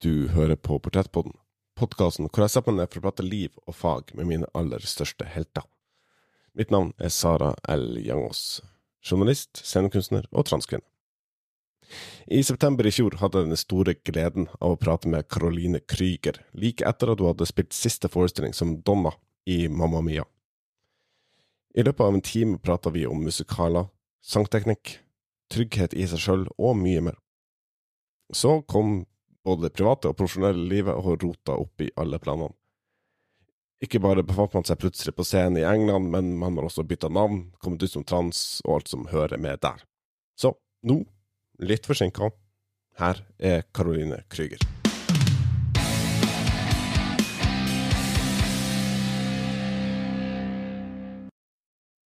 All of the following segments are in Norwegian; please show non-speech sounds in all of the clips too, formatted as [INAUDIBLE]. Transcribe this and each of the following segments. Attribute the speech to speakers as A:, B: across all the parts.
A: Du hører på Portrettpodden, podkasten hvor jeg setter meg ned for å prate liv og fag med mine aller største helter. Mitt navn er Sara L. Jangås, journalist, scenekunstner og transkvinne. I september i fjor hadde jeg den store gleden av å prate med Caroline Krüger, like etter at hun hadde spilt siste forestilling som Donna i Mamma Mia. I løpet av en time prata vi om musikaler, sangteknikk, trygghet i seg sjøl og mye mer. Så kom både det private og profesjonelle livet og rota opp i alle planene. Ikke bare befant man seg plutselig på scenen i England, men man har også bytta navn, kommet ut som trans og alt som hører med der. Så nå, litt forsinka, her er Caroline Krüger.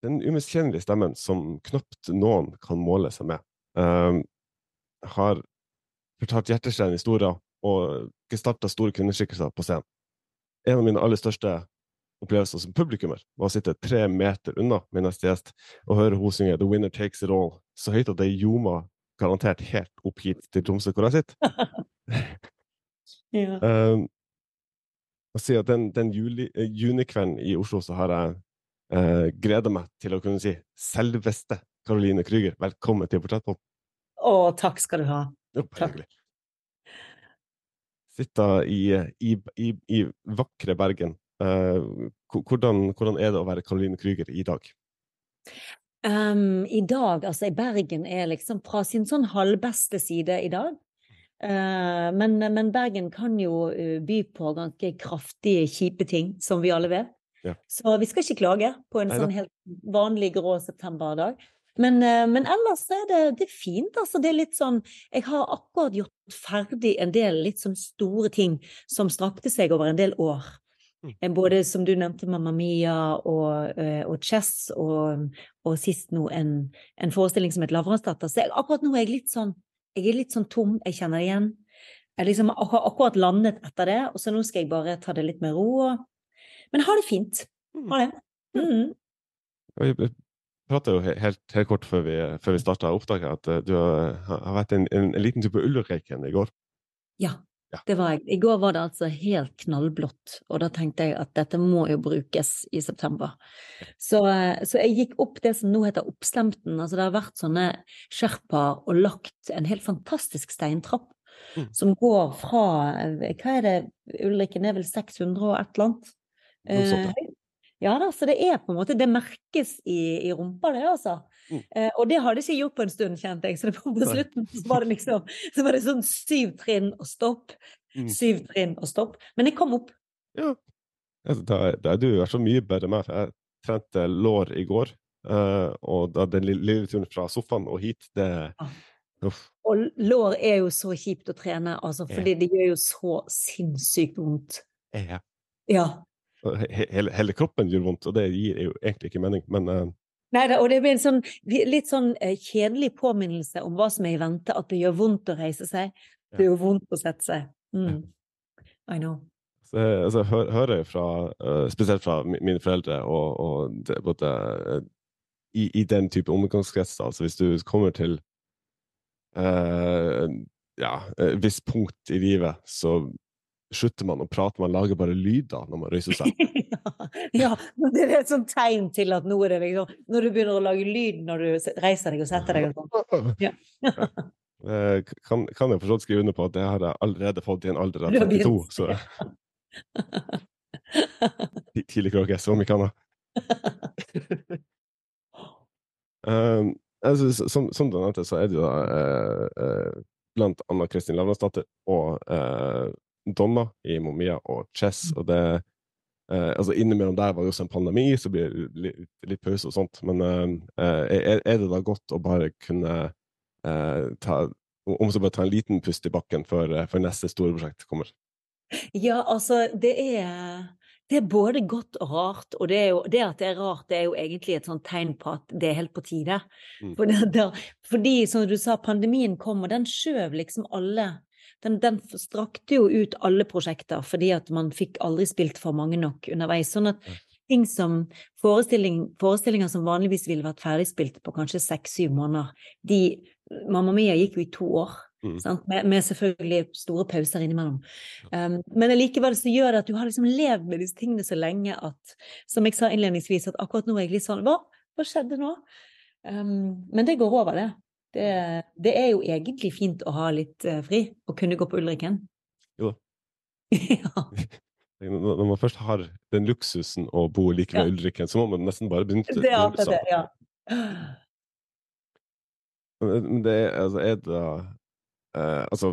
A: Den umiskjennelige stemmen som knapt noen kan måle seg med, uh, har fortalt hjerteskjærende historier og gestalta store kvinneskikkelser på scenen. En av mine aller største opplevelser som publikummer var å sitte tre meter unna min neste gjest og høre hun synge 'The Winner Takes It All' så høyt at det ljoma garantert helt opp hit til Tromsø, hvor jeg sitter. [LAUGHS]
B: ja.
A: Um, si at den, den juli, eh, junikvelden i Oslo så har jeg uh, gleda meg til å kunne si selveste Caroline Krüger, velkommen til Portrettpodden.
B: Å, takk skal du ha. [LAUGHS] Takk.
A: hyggelig. Sitter i, i, i, i vakre Bergen. Uh, hvordan, hvordan er det å være Caroline Krüger i dag?
B: Um, I dag, altså i Bergen, er liksom fra sin sånn halvbeste side i dag. Uh, men, men Bergen kan jo eh, by på ganske kraftige, kjipe ting, som vi alle vet.
A: Ja.
B: Så vi skal ikke klage på en
A: Neida.
B: sånn helt vanlig grå septemberdag. Men, eh, men ellers er det, det er fint, altså. Det er litt sånn Jeg har akkurat gjort ferdig en del litt sånn store ting som strakte seg over en del år.
A: Mm.
B: Eh, Både som du nevnte, Mamma Mia og, eh, og Chess, og, og sist nå en, en forestilling som het Lavransdatter. Så jeg, akkurat nå er jeg litt sånn jeg er litt sånn tom, jeg kjenner det igjen. Jeg liksom har akkurat landet etter det, og så nå skal jeg bare ta det litt med ro. Men ha det fint. Ha det. Mm.
A: Prata jo helt, helt kort før vi, før vi starta opptaket at eh, du har, har vært en, en, en liten tur på Ulriken i går.
B: Ja,
A: Ja.
B: det var jeg. I går var det altså helt knallblått, og da tenkte jeg at dette må jo brukes i september. Så, eh, så jeg gikk opp det som nå heter Oppslemten. Altså det har vært sånne sherpaer og lagt en helt fantastisk steintrapp
A: Mm.
B: som går fra eh, Hva er det, Ulriken er vel 600 og et eller annet? Eh. Ja da, så det er på en måte Det merkes i, i rumpa, det, altså.
A: Mm.
B: Eh, og det hadde ikke gjort på en stund, kjente jeg. Så det var på slutten så var det liksom Så var det sånn syv trinn og stopp.
A: Mm.
B: Syv trinn og stopp. Men jeg kom opp.
A: Ja. Da, er- da er du i så mye bedre enn meg, for jeg trente lår i går. Uh, og da den lille, turen fra sofaen og hit, det
B: ja.
A: Uff.
B: Og lår er jo så kjipt å trene, altså,
A: Ja.
B: fordi det gjør jo så sinnssykt vondt.
A: Ja.
B: Ja.
A: Hele, hele kroppen gjør vondt, og det gir jo egentlig ikke mening, men uh...
B: Nei da, og det blir en sånn litt sånn eh, kjedelig påminnelse om hva som er i vente, at det gjør vondt å reise seg. Det gjør vondt å sette seg. Mm. I know.
A: Så jeg, altså, jeg hø hører jo fra, eh, spesielt fra mine foreldre, og, og det, både, i, i den type omgangskretser, altså hvis du kommer til eh, ja, et visst punkt i livet, så slutter man å prate, man lager bare lyder når man røyser seg. [LAUGHS]
B: ja, men det er et sånt tegn til at nå er det liksom Når du begynner å lage lyd når du reiser deg og setter deg og sånn. [LAUGHS] Ja.
A: Eh, kan, kan jeg forstått skrive under på at det har jeg allerede fått i en alder av 32,
B: begynt.
A: så ti- tidlig kråke, som ikke annet. Um, altså, som, som du nevnte, så er det jo da eh, eh, blant annet Kristin Lavransdatter og eh, Donna i Momia og Chess, og det eh, altså Innimellom der var det også en pandemi, så blir det litt, litt pause og sånt, men eh, eh, er, det da godt å bare kunne eh, ta om så bare ta en liten pust i bakken før, eh, før neste store prosjekt kommer?
B: Ja, altså, det er det er både godt og rart, og det, jo, det at det er rart, det er jo egentlig et sånt tegn på at det er helt på tide.
A: Mm.
B: For [LAUGHS] det, det, fordi, som du sa, pandemien kom, og den skjøv liksom alle den, den strakte jo ut alle prosjekter, fordi at man fikk aldri spilt for mange nok underveis. Sånn at ting som forestilling, forestillinger som vanligvis ville vært ferdigspilt på kanskje seks-syv måneder, de Mamma Mia gikk jo i to år.
A: Mm.
B: Sant? Med, med selvfølgelig store pauser innimellom. Um, men likevel så gjør det at du har liksom levd med disse tingene så lenge at, som jeg sa innledningsvis, at akkurat nå er jeg litt sånn Hva, hva skjedde nå? Um, men det går over, det. Det. Det er jo egentlig fint å ha litt uh, fri og kunne gå på Ulriken.
A: Jo. [LAUGHS]
B: ja.
A: Når man først har den luksusen å bo like ved
B: Ja.
A: Ulriken, så må man nesten bare benytte
B: Det er
A: alt
B: det, ja.
A: Men det altså, er det Uh, altså,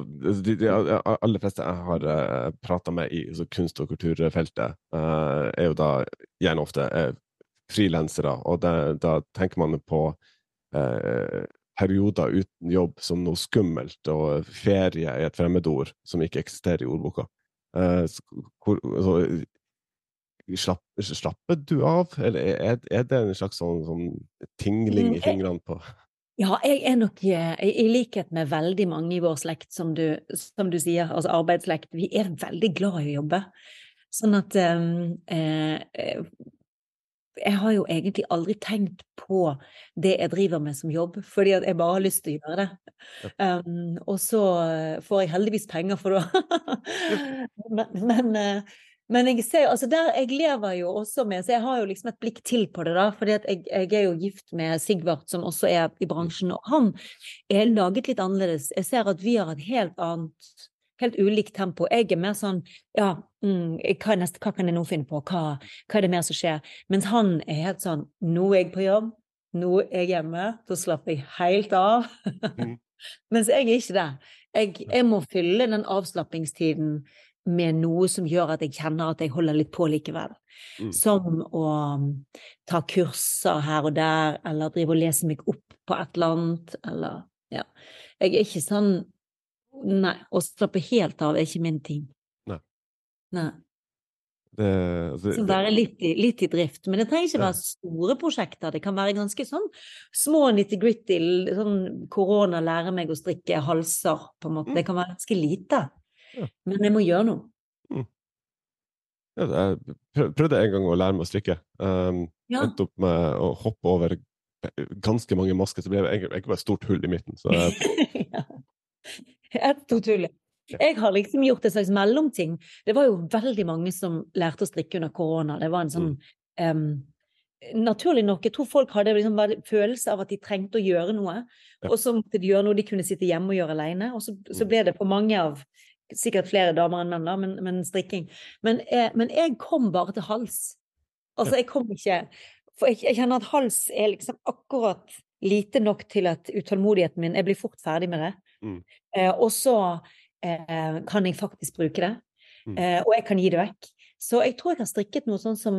A: de, de aller fleste jeg har uh, prata med i altså, kunst- og kulturfeltet, uh, er jo da gjerne ofte uh, frilansere, og det, da tenker man på eh, perioder uten jobb som noe skummelt, og ferie er et fremmedord som ikke eksisterer i ordboka. Eh, hvor, så, slapp, slapper du av, eller er, er det en slags sånn, sånn tingling
B: Mm,
A: i fingrene på
B: Ja, jeg er nok eh, i likhet med veldig mange i vår slekt, som du, som du sier, altså arbeidsslekt, vi er veldig glad i å jobbe. Sånn at eh, eh, jeg har jo egentlig aldri tenkt på det jeg driver med som jobb, fordi at jeg bare har lyst til å gjøre det. Um, og så eh, får jeg heldigvis penger for det. [LAUGHS] men, men, eh, men jeg ser jo, altså der, jeg lever jo også med, så jeg har jo liksom et blikk til på det da, fordi at jeg, jeg er jo gift med Sigvart, som også er i bransjen, og han er laget litt annerledes. Jeg ser at vi har et helt annet, helt ulikt tempo. Jeg er mer sånn, ja, mm, hva, neste, hva kan jeg nå finne på, hva, hva er det mer som skjer? Mens han er helt sånn, nå er jeg på jobb, nå er jeg hjemme, da slapper jeg helt av.
A: Mm. [LAUGHS]
B: Mens jeg er ikke det. Jeg, jeg må fylle den avslappingstiden med noe som gjør at jeg kjenner at jeg holder litt på likevel.
A: Mm.
B: Som å um, ta kurser her og der, eller drive og lese meg opp på et eller annet, eller ja. Jeg er ikke sånn Nei, å slappe helt av er ikke min ting.
A: Nei.
B: Nei.
A: Det, altså,
B: Så
A: det,
B: være litt litt i drift. Men det trenger ikke være store prosjekter. Det kan være ganske sånn små nitty-gritty. Sånn korona lærer meg å strikke halser, på en måte. Det kan være ganske lite. Men jeg må gjøre noe.
A: ja, jeg prøvde en gang å lære meg å strikke. Um,
B: Ja.
A: Endte opp med å hoppe over ganske mange masker, så ble det egentlig bare et stort hull i midten. Så jeg, [LAUGHS]
B: ja. [LAUGHS] Ett, tull. Jeg har liksom gjort en slags mellomting. Det var jo veldig mange som lærte å strikke under korona. Det var en sånn em, Naturlig nok, jeg tror folk hadde liksom en følelse av at de trengte å gjøre noe,
A: Ja.
B: og så måtte de gjøre noe de kunne sitte hjemme og gjøre alene. Og så, så ble det på mange av Sikkert flere damer enn menn, da, men, men strikking. Men, jeg- men jeg kom bare til hals. Altså, jeg kom ikke For jeg, jeg kjenner at hals er liksom akkurat lite nok til at utålmodigheten min Jeg blir fort ferdig med det.
A: Mm.
B: Eh, og så eh, kan jeg faktisk bruke det.
A: Mm.
B: Eh, og jeg kan gi det vekk. Så jeg tror jeg har strikket noe sånn som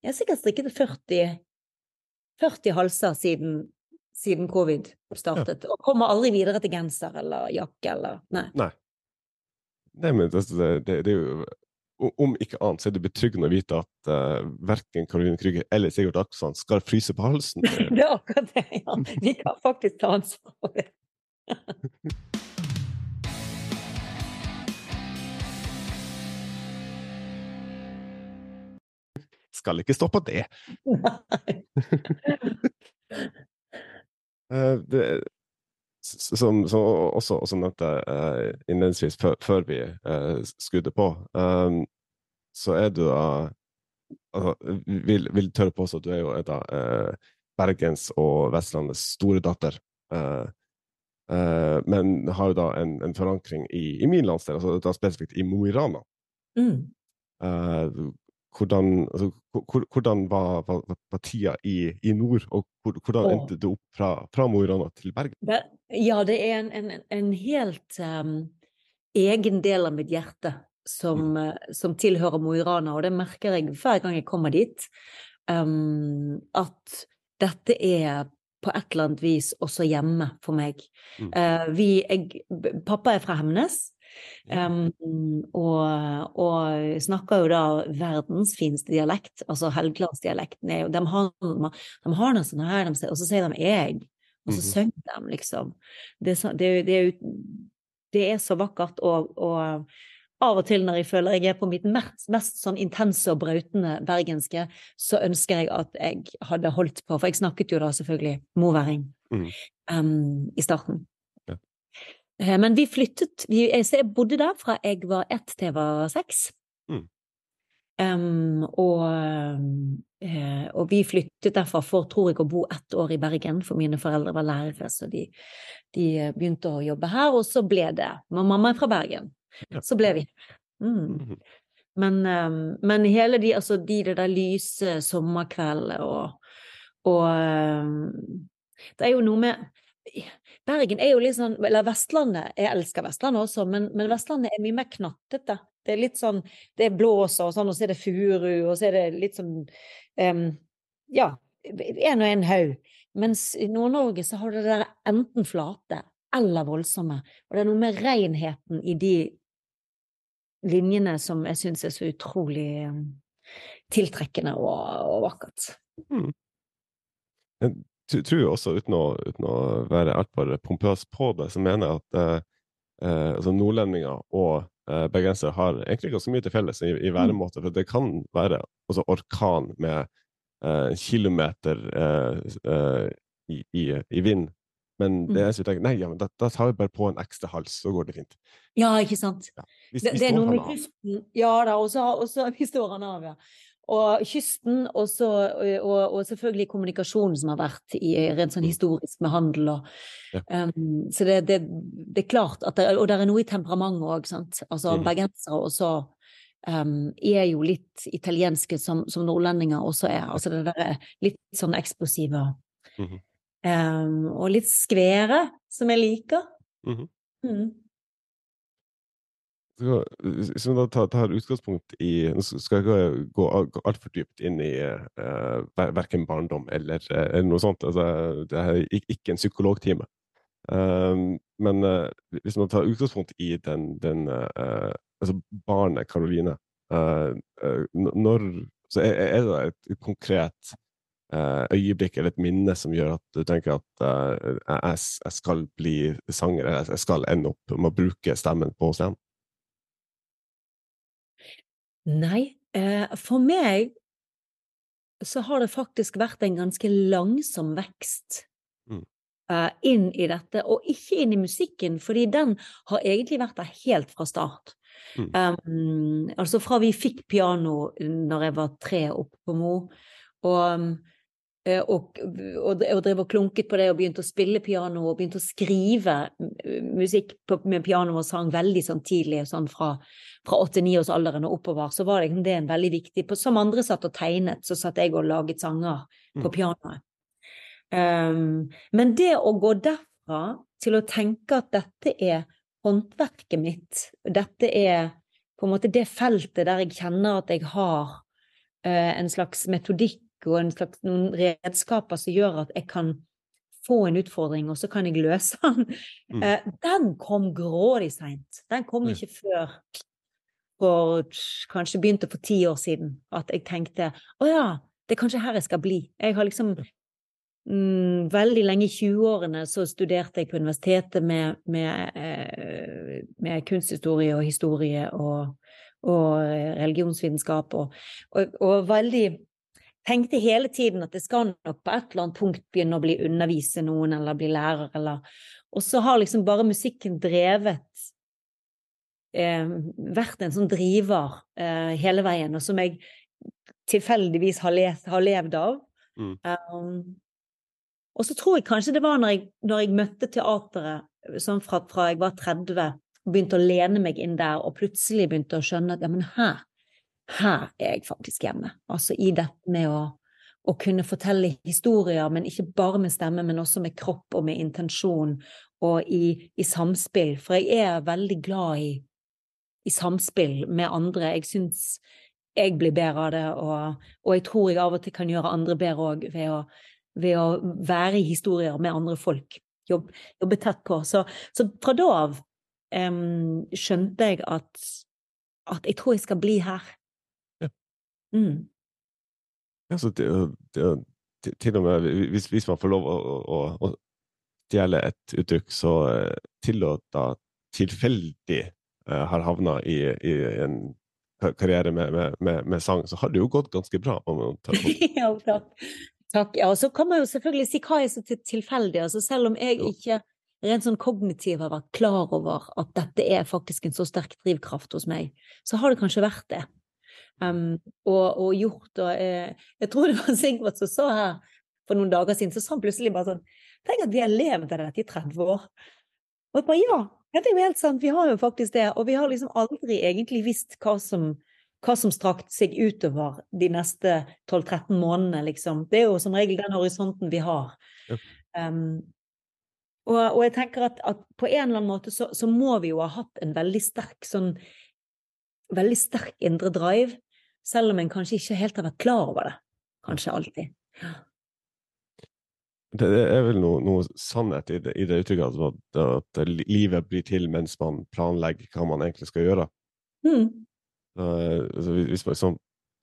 B: Jeg har sikkert strikket 40, 40 halser siden, siden covid startet. Og kommer aldri videre til genser eller jakke eller Nei.
A: nei. Nei, men altså, det, det, det er jo Om ikke annet så er det betryggende å vite at uh, verken Karoline Krüger eller Sigurd Aksand skal fryse på halsen. [LAUGHS]
B: Det er akkurat det, ja. Vi kan faktisk ta ansvar for det. [LAUGHS]
A: Skal ikke stå på det. [LAUGHS] Eh, det som, som også, også nevnte uh, innledningsvis før, vi uh, skudde på, um, så er du da altså, vil, vil tørre påstå at du er jo et av uh, Bergens og Vestlandets store datter. Eh, men har jo da en, en forankring i, i min landsdel, altså da spesifikt i Mo i Rana.
B: Mm.
A: Eh, hvordan, altså, hvordan var, var, var tida i, i nord, og hvordan endte du opp fra, fra Mo i Rana til Bergen?
B: Ja, det er en, en, en helt um, egen del av mitt hjerte som, eh, som tilhører Mo i Rana, og det merker jeg hver gang jeg kommer dit. Um, at dette er på et eller annet vis også hjemme for meg.
A: Mm.
B: Uh, vi, jeg, pappa er fra Hemnes. Um, og, og snakker jo da verdens fineste dialekt, altså Helgelandsdialekten. er jo- De har, de har noe sånn her, de, og så sier de 'jeg', og så
A: Mhm.
B: synger de, liksom. Det så, det, det, det er så vakkert, og, og av og til når jeg føler jeg er på mitt mest, mest sånn intense og brautende bergenske, så ønsker jeg at jeg hadde holdt på, for jeg snakket jo da selvfølgelig moværing
A: mm.
B: um, i starten.
A: Ja.
B: Eh, Men vi flyttet vi, Så jeg bodde der fra jeg var ett til jeg var seks.
A: Mm.
B: Um, og, eh, og vi flyttet derfra for, tror jeg, å bo ett år i Bergen, for mine foreldre var lærere, så de, de begynte å jobbe her, og så ble det Men mamma er fra Bergen. Så ble vi mm.
A: Mhm.
B: Men, um, men hele de, altså de, der lyse sommerkveldene og, og um, Det er jo noe med Bergen er jo litt sånn Eller Vestlandet, jeg elsker Vestlandet også, men, men Vestlandet er mye mer knattete. Det er litt sånn Det blåser og sånn, og så er det furu, og så er det litt sånn um, Ja, en og en haug. Mens i Nord-Norge så har du det der enten flate eller voldsomme. Og det er noe med renheten i de linjene som jeg syns er så utrolig tiltrekkende og, og vakkert.
A: Jeg tror også, uten å, uten å være altfor pompøs på det, så mener jeg at eh, eh, altså nordlendinger og eh, bergensere har egentlig ganske mye til felles i, i væremåte. For det kan være altså, orkan med eh, en kilometer eh, eh, i, i, i vind. Men det
B: Mm.
A: så vi tenker, nei, ja, men da, da tar vi bare på en ekstra hals, så går det fint.
B: Ja, ikke sant?
A: Vi,
B: Det,
A: vi
B: det er noe med kysten Ja da, og så [LAUGHS] vi står han av, ja. Og kysten, og, så, og, og selvfølgelig kommunikasjonen som har vært i, rent sånn
A: Mm.
B: historisk med handel og
A: Ja.
B: um, Så det, det, det er klart at det, Og det er noe i temperamentet òg, sant. Altså
A: mm.
B: bergensere også um, er jo litt italienske som, som nordlendinger også er. Altså det der er litt sånn eksplosive
A: Mhm.
B: Um, og litt skvære, som jeg liker.
A: Mhm.
B: Mm.
A: Så, vi da tar, tar utgangspunkt i Nå skal jeg ikke gå, altfor dypt inn i uh, verken barndom eller, eh, eller noe sånt. Altså, det er ikke en psykologtime. Um, men uh, hvis man tar utgangspunkt i den, den uh, altså barnet Karoline eh, eh, Når så er, er det et konkret eh, øyeblikk eller et minne som gjør at du tenker at uh, jeg, jeg skal bli sanger, eller jeg skal ende opp med å bruke stemmen på scenen?
B: Nei, eh, for meg så har det faktisk vært en ganske langsom vekst
A: Mm.
B: eh, inn i dette, og ikke inn i musikken, fordi den har egentlig vært der helt fra start.
A: Mm.
B: Um, altså fra vi fikk piano når jeg var tre oppe på Mo, og, eh, og, og, og drev og klunket på det og begynte å spille piano og begynte å skrive eh, musikk på, med piano og sang veldig sånn tidlig, sånn fra, fra åtte-niårsalderen og oppover, så var det, det en veldig viktig på, Som andre satt og tegnet, så satt jeg og laget sanger på
A: Mm.
B: pianoet. Um, men det å gå derfra til å tenke at dette er håndverket mitt, dette er på en måte det feltet der jeg kjenner at jeg har uh, en slags metodikk og en slags, noen redskaper som gjør at jeg kan få en utfordring, og så kan jeg løse den.
A: Mm.
B: Eh, den kom grådig seint. Den kom
A: Ja.
B: ikke før for kanskje begynte for ti år siden. At jeg tenkte å ja, det er kanskje her jeg skal bli. Jeg har liksom mm, Veldig lenge i 20-årene så studerte jeg på universitetet med, med, eh, med kunsthistorie og historie og, og religionsvitenskap, og, og, og veldig Tenkte hele tiden at jeg skal nok på et eller annet punkt begynne å bli undervise noen, eller bli lærer, eller Og så har liksom bare musikken drevet eh, vært en sånn driver eh, hele veien, og som jeg tilfeldigvis har, lest, har levd av.
A: Mm.
B: Um, og så tror jeg kanskje det var når jeg, når jeg møtte teateret sånn fra, fra jeg var 30, begynte å lene meg inn der, og plutselig begynte å skjønne at ja, men her, her er jeg faktisk hjemme. Altså i dette med å, å kunne fortelle historier, men ikke bare med stemme, men også med kropp og med intensjon, og i, i samspill. For jeg er veldig glad i, i samspill med andre. Jeg syns jeg blir bedre av det, og, og jeg tror jeg av og til kan gjøre andre bedre òg ved, ved å være i historier med andre folk. Jobbe, jobbe tett på. Så, så fra da av um, skjønte jeg at, at jeg tror jeg skal bli her. Mm.
A: Altså, det, det, til- og med hvis, hvis man får lov å, å, å stjele et uttrykk, så til å da tilfeldig eh, har havna i, i en karriere med, med, med, med sang, så har det jo gått ganske bra. Om man tar [LAUGHS]
B: ja, takk. takk. Ja, og så kan man jo selvfølgelig si hva er så til- tilfeldig. Altså, selv om jeg ikke rent sånn kognitiv har vært klar over at dette er faktisk en så sterk drivkraft hos meg, så har det kanskje vært det. Um, og, og, gjort og eh, Jeg tror det var Sigvart som sa her for noen dager siden, så sa han plutselig bare sånn Tenk at vi har levd av dette i 30 år. Og jeg bare ja, det er jo helt sant, vi har jo faktisk det. Og vi har liksom aldri egentlig visst hva som hva som strakte seg utover de neste 12-13 månedene, liksom. Det er jo som regel den horisonten vi har. Ja. Um, og, og, jeg tenker at, at, på en eller annen måte så, så, må vi jo ha hatt en veldig sterk sånn Veldig sterk indre drive, selv om en kanskje ikke helt har vært klar over det. Kanskje alltid. Ja.
A: Det er vel noe, noe sannhet i det, i det uttrykket at, at, livet blir til mens man planlegger hva man egentlig skal gjøre. Mm. Uh, hvis man sånn,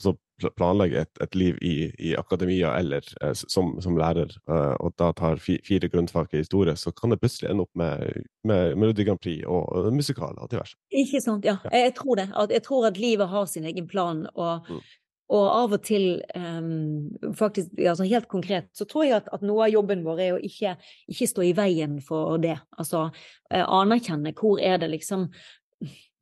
A: så planlegge et, et liv i, i, akademia eller eh, som, som, lærer, eh, og da tar fi, fire grunnfag i historie, så kan det plutselig ende opp med, med Melodi Grand Prix og, og musikaler og diverse.
B: Ikke sant, ja. ja. Jeg, tror det. At, jeg tror at livet har sin egen plan. og mm. Og av og til, um, faktisk altså helt konkret, så tror jeg at, at, noe av jobben vår er å ikke, ikke stå i veien for det. Altså anerkjenne hvor er det liksom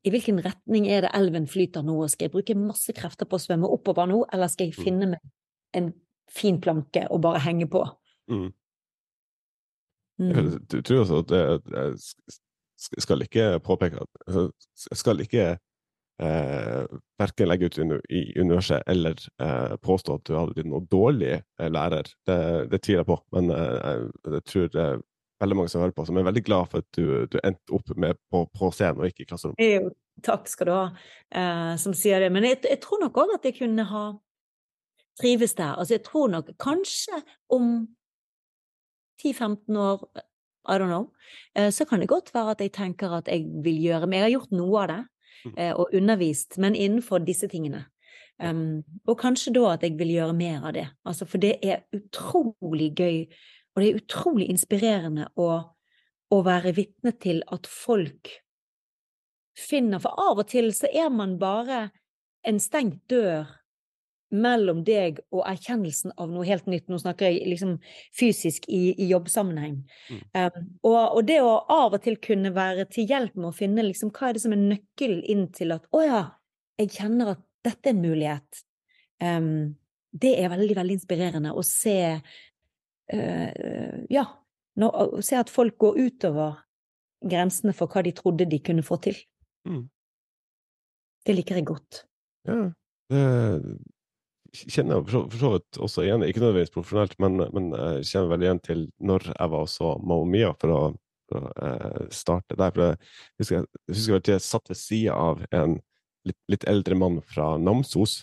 B: i hvilken retning er det elven flyter nå, og skal jeg bruke masse krefter på å svømme oppover nå, eller skal jeg mm. finne meg en fin planke og bare henge på? Mm.
A: Mm. Jeg tror også at jeg skal ikke påpeke at altså, Jeg skal ikke eh, verken legge ut i universet eller eh, påstå at du hadde blitt noe dårlig eh, lærer. Det, det, tviler jeg på, men eh, jeg, tror det veldig mange som hører på, som er veldig glad for at du, du endte opp med på, på, scenen og ikke i klasserommet.
B: Jo, takk skal du ha, eh, som sier det. Men jeg, jeg tror nok òg at jeg kunne ha trives der. Altså, jeg tror nok kanskje om 10-15 år, I don't know, eh, så kan det godt være at jeg tenker at jeg vil gjøre Men jeg har gjort noe av det, mm. eh, og undervist, men innenfor disse tingene. Um, og kanskje da at jeg vil gjøre mer av det. Altså, for det er utrolig gøy og det er utrolig inspirerende å, å være vitne til at folk finner For av og til så er man bare en stengt dør mellom deg og erkjennelsen av noe helt nytt. Nå snakker jeg liksom fysisk i, i jobbsammenheng. Mm. Um, og, og, det å av og til kunne være til hjelp med å finne liksom, hva er det som er nøkkelen inn til at å ja, jeg kjenner at dette er en mulighet. Um, det er veldig, veldig inspirerende å se ja, når, se at folk går utover grensene for hva de trodde de kunne få til. Mm. Det liker jeg godt.
A: Ja, det kjenner jeg for så vidt også igjen, ikke nødvendigvis profesjonelt, men, men, jeg kjenner vel igjen til når jeg var også Mamma Mia for å, for å eh, starte der. For jeg husker, jeg husker jeg satt ved sida av en litt, litt, eldre mann fra Namsos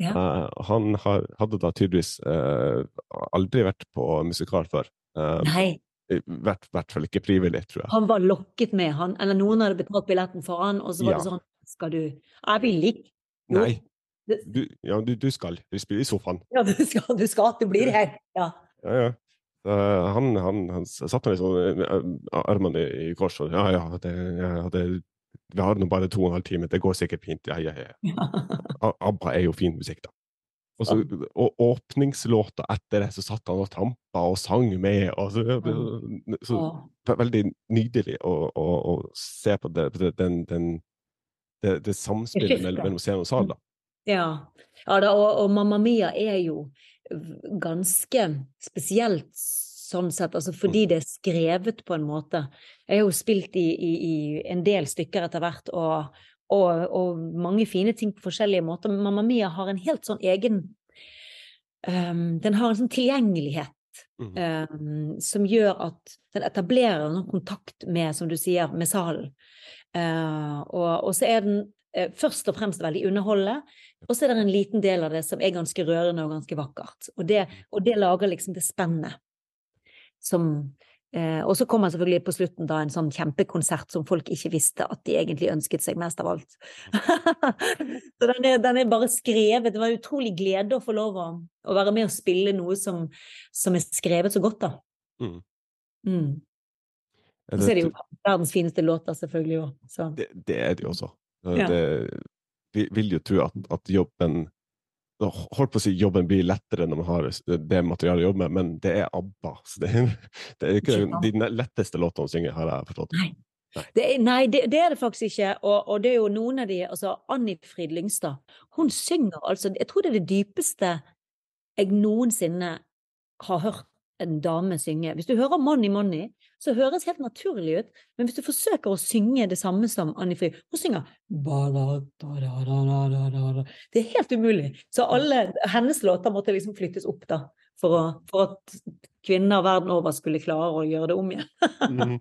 A: ja. Uh, han har, hadde da tydeligvis uh, aldri vært på musikal før.
B: Uh, Nei.
A: I hvert, hvert, fall ikke frivillig, tror jeg.
B: Han var lokket med, han, eller noen hadde betalt billetten for han, og så var ja. det sånn Skal du Jeg vil ikke.
A: Nei. Du, ja, du, du, skal. Vi spiller i sofaen.
B: Ja, du skal. Du skal. Du blir her. Ja.
A: ja, ja. han, han, han satt med liksom, armene i kors og ja, ja, det, ja, det vi har nå bare to og en halv time, det går sikkert fint. Ja, ja, ja. [LAUGHS] ABBA er jo fin musikk, da. Og, så, og åpningslåta etter det, så satt han og trampa og sang med. Og så, så, veldig nydelig å, å, å se på det, den, den, det, det samspillet mellom scene og sal, da.
B: Ja, ja da, og, og Mamma Mia er jo ganske spesielt sånn sett, altså fordi det er skrevet på en måte. Jeg har jo spilt i, i, i en del stykker etter hvert, og, og, og, mange fine ting på forskjellige måter. Mamma Mia har en helt sånn egen um, Den har en sånn tilgjengelighet mm. um, som gjør at den etablerer noen kontakt med, som du sier, med salen. Uh, og, og, så er den uh, først og fremst veldig underholdende. Og så er det en liten del av det som er ganske rørende og ganske vakkert. Og det, og det lager liksom det spennet som eh, Og så kommer selvfølgelig på slutten da en sånn kjempekonsert som folk ikke visste at de egentlig ønsket seg mest av alt. [LAUGHS] så den er, den er, bare skrevet. Det var utrolig glede å få lov å, å være med og spille noe som, som er skrevet så godt, da. Mm. Mm. Og så er det jo verdens fineste låter, selvfølgelig òg.
A: Det, det, er det jo også. Ja. Det, vi vil jo tro at, at jobben holdt på å si jobben blir lettere når man har det materialet å jobbe med, men det er ABBA. Så det, det er ikke de letteste låtene å synge, har jeg forstått.
B: Nei. Nei, det er, nei det, det, er det faktisk ikke. Og, og, det er jo noen av de altså Annifrid Lyngstad, hun synger altså Jeg tror det er det dypeste jeg noensinne har hørt en dame synge. Hvis du hører Money Money, så høres helt naturlig ut, men hvis du forsøker å synge det samme som Annie Fri, Hun synger Det er helt umulig. Så alle hennes låter måtte liksom flyttes opp, da, for, å, for at kvinner verden over skulle klare å gjøre det om igjen. mm.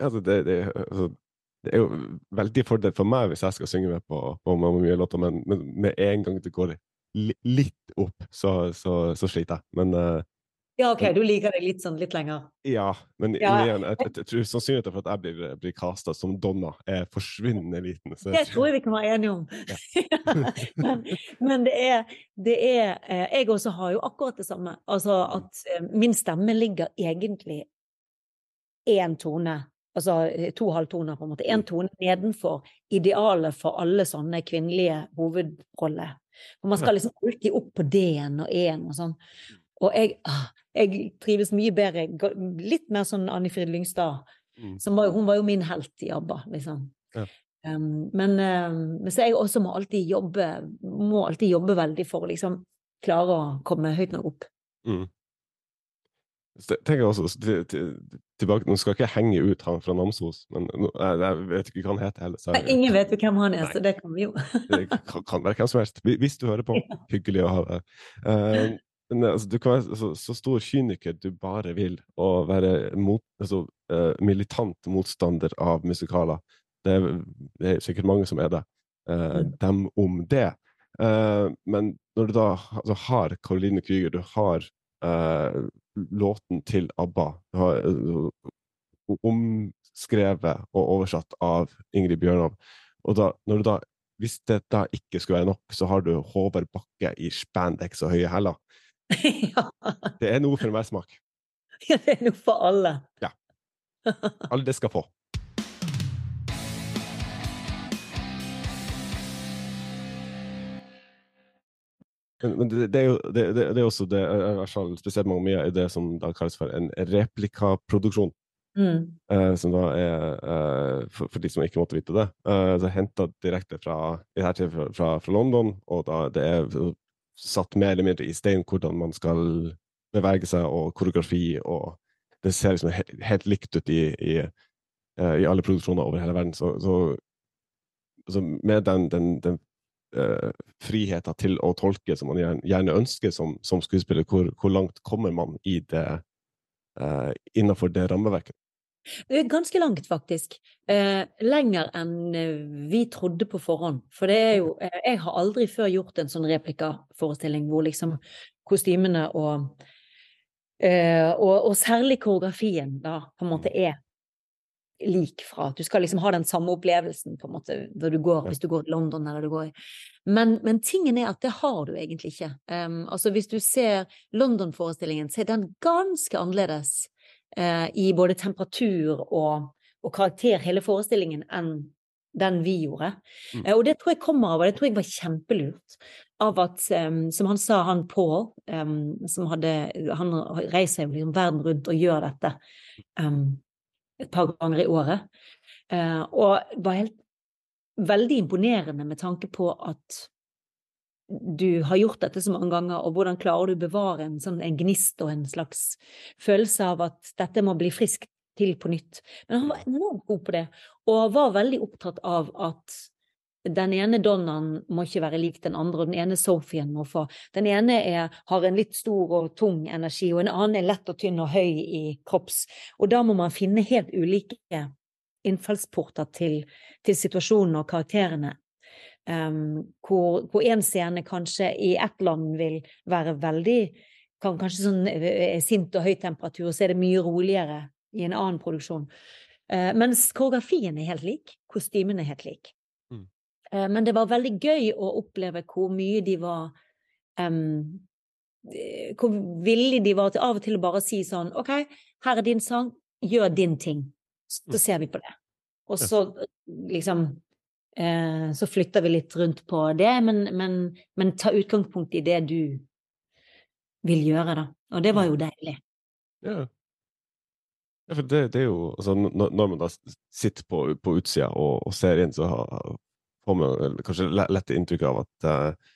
A: altså, det, det, altså, det, er jo veldig fordel for meg hvis jeg skal synge med på, på Mamma Mia-låter, men, men, med en gang det går litt opp, så, så, så sliter jeg. Men uh,
B: ja, OK, du liker deg litt sånn litt lenger?
A: Ja, men ja. Igjen, jeg, jeg, jeg, tror sannsynligheten for at jeg blir, blir casta som Donna, er forsvinnende liten.
B: Så det tror jeg vi kan være enige om. Ja. [LAUGHS] men, men det, er, det er eh, Jeg også har jo akkurat det samme. Altså at eh, min stemme ligger egentlig én tone altså to halvtoner, på en måte. Én mm. tone nedenfor idealet for alle sånne kvinnelige hovedroller. For man skal liksom alltid opp på D-en og E-en og sånn. Og jeg, ah, jeg, trives mye bedre Litt mer sånn Anni Frid Lyngstad. Mm. Var, hun var jo min helt i ABBA, liksom. Ja. Um, men, um, men, så jeg også må alltid jobbe må alltid jobbe veldig for å liksom klare å komme høyt nok opp. Mm.
A: Tenker jeg også til, til, tilbake, Nå skal jeg ikke henge ut han fra Namsos, men jeg, jeg vet ikke hva han heter heller.
B: Jeg, ingen vet jo hvem han er, nei. så det kan vi jo. [LAUGHS]
A: det kan, kan, være hvem som helst. Hvis du hører på, [LAUGHS] hyggelig å ha deg. Uh, men, altså, du kan være så, så, stor kyniker du bare vil, og være mot, altså, uh, militant motstander av musikaler. Det er, det er, sikkert mange som er det. Uh. Dem om det. Men når du da altså, har Caroline Krüger, du har låten til ABBA, omskrevet og oversatt av Ingrid Bjørnov, og da, når du da hvis det da ikke skulle være nok, så har du Håvard Bakke i spandex og høye hæler. [LAUGHS] ja. Det er noe for enhver smak.
B: Ja, det er noe for alle.
A: Ja. Alle det skal få. Men det, det, er jo det, det, er også det, i hvert fall spesielt mange mye, i det som da kalles for en replikaproduksjon. Mm. Uh, som da er, uh, for, for, de som ikke måtte vite det, uh, henta direkte fra, fra, fra, fra, London. Og da det er satt mer eller mindre i stein hvordan man skal bevege seg, og koreografi, og det ser liksom helt, helt likt ut i, i, uh, i, alle produksjoner over hele verden. Så, så, så med den, den, den uh, friheten til å tolke som man gjerne, gjerne ønsker som, som skuespiller, hvor, hvor, langt kommer man i det uh, innenfor det rammeverket?
B: Det er ganske langt, faktisk. Eh, lenger enn eh, vi trodde på forhånd. For det er jo eh, Jeg har aldri før gjort en sånn replikaforestilling hvor liksom kostymene og, eh, og, og særlig koreografien da på en måte mm. er lik fra Du skal liksom ha den samme opplevelsen på en måte når du går, hvis du går til London eller du går men, men tingen er at det har du egentlig ikke. Um, altså Hvis du ser London-forestillingen, så er den ganske annerledes uh, i både temperatur og, og, karakter, hele forestillingen, enn den vi gjorde. Mm. Uh, og det tror jeg kommer av, og det tror jeg var kjempelurt, av at, um, som han sa, han Paul, um, som hadde Han reiser liksom verden rundt og gjør dette um, et par ganger i året. Uh, og var helt veldig imponerende med tanke på at du har gjort dette så mange ganger, og hvordan klarer du å bevare en, sånn, en gnist og en slags følelse av at dette må bli friskt til på nytt. Men han var enormt god på det, og var veldig opptatt av at den ene Donnaen må ikke være lik den andre, og den ene Sophien må få Den ene er, har en litt stor og tung energi, og en annen er lett og tynn og høy i kropps. Og da må man finne helt ulike innfallsporter til, til situasjonen og karakterene Um, hvor, hvor en scene kanskje i ett land vil være veldig kan Kanskje sånn uh, sint og høy temperatur, så er det mye roligere i en annen produksjon. Uh, mens koreografien er helt lik, kostymen er helt lik. Mm. Uh, men det var veldig gøy å oppleve hvor mye de var um, Hvor villige de var til av og til å bare si sånn OK, her er din sang, gjør din ting. Så, så mm. ser vi på det. Og så liksom Eh, så flytter vi litt rundt på det, men, men, men ta utgangspunkt i det du vil gjøre, da. Og det var jo deilig.
A: Ja. ja for det, det, er jo altså, Når man da sitter på, på utsida og, og, ser inn, så får man kanskje lett inntrykk av at uh,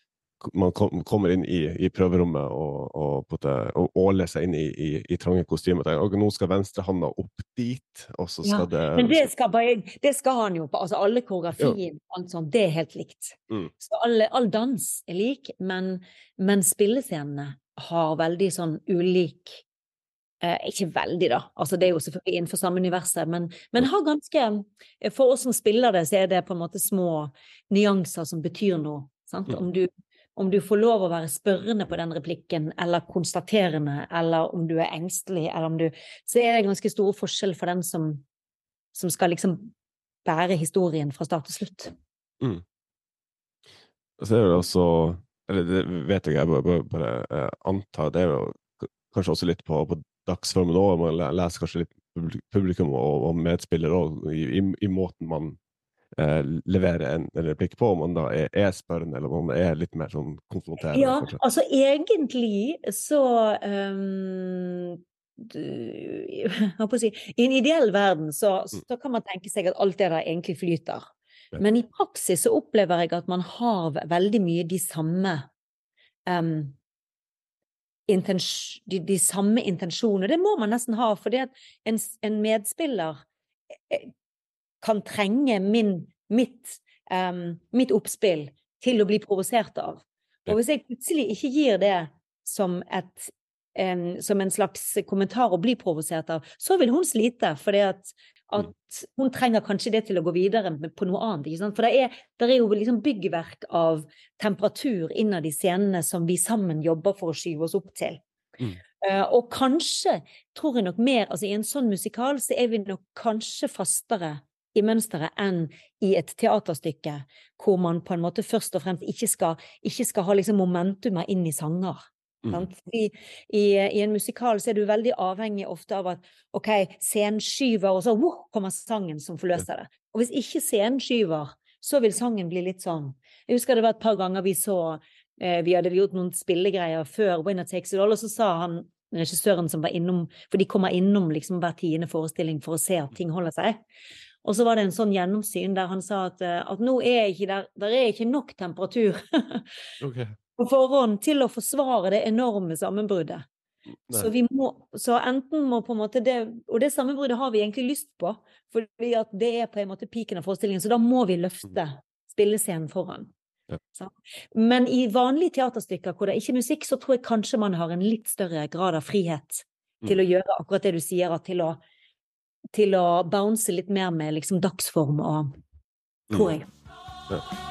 A: man kommer inn i, i prøverommet og, og, og, åler seg inn i, i, i trange kostymer. Og nå skal venstrehanda opp dit, og så skal ja, det
B: Men det skal, bare, det skal, han jo på. Altså alle koreografien, alt sånt, det er helt likt. Mm. Så alle, all dans er lik, men, men spillescenene har veldig sånn ulik eh, Ikke veldig, da. Altså, det er jo selvfølgelig innenfor samme universet, men, men, har ganske For oss som spiller det, så er det på en måte små nyanser som betyr noe. Sant? Om du om du får lov å være spørrende på den replikken, eller konstaterende, eller om du er engstelig, eller om du Så er det ganske store forskjell for den som, som skal liksom bære historien fra start til slutt. Mm.
A: Så er det også Eller det vet jeg, jeg bare, bare, bare antar Det er jo kanskje også litt på, på dagsformen òg. Man leser kanskje litt publikum og, og medspillere òg i, i, i, måten man eh, leverer en, en, replikk på, om man da er, er, spørrende, eller om man er litt mer sånn konfronterende?
B: Ja, kanskje. altså egentlig så um, I en ideell verden så, mm. så, kan man tenke seg at alt det der egentlig flyter. Men i praksis så opplever jeg at man har veldig mye de samme um, de, de, samme intensjonene. Det må man nesten ha, for en, en medspiller eh, kan trenge min, mitt, um, mitt oppspill til å bli provosert av. Og hvis jeg plutselig ikke gir det som, et, en, som en slags kommentar å bli provosert av, så vil hun slite, fordi at, at, mm. hun trenger kanskje det til å gå videre på noe annet. For det er, det er, jo liksom byggverk av temperatur innad i scenene som vi sammen jobber for å skyve oss opp til. Mm. Uh, og kanskje, tror jeg nok mer, altså i en sånn musikal så er vi nok kanskje fastere i mønsteret enn i et teaterstykke, hvor man på en måte først og fremst ikke skal, ikke skal ha liksom momentumet inn i sanger. Mm. I, i, I, en musikal så er du veldig avhengig ofte av at ok, scenen skyver, og så wow, kommer sangen som forløser det. Og hvis ikke scenen skyver, så vil sangen bli litt sånn. Jeg husker det var et par ganger vi så eh, Vi hadde gjort noen spillegreier før Winner Takes It All, og så sa han regissøren som var innom For de kommer innom liksom hver tiende forestilling for å se at ting holder seg. Og så var det en sånn gjennomsyn der han sa at, eh, at nå er ikke der, der er ikke nok temperatur okay. På forhånd til å forsvare det enorme sammenbruddet. Så, må, så, enten må på en måte det Og det sammenbruddet har vi egentlig lyst på, fordi at det er på en måte piken av forestillingen, så da må vi løfte mm. spillescenen foran. Ja. Men i vanlige teaterstykker hvor det er ikke er musikk, så tror jeg kanskje man har en litt større grad av frihet til mm. å gjøre akkurat det du sier, til å til å bounce litt mer med liksom dagsform og Tror jeg. Mm. Ja.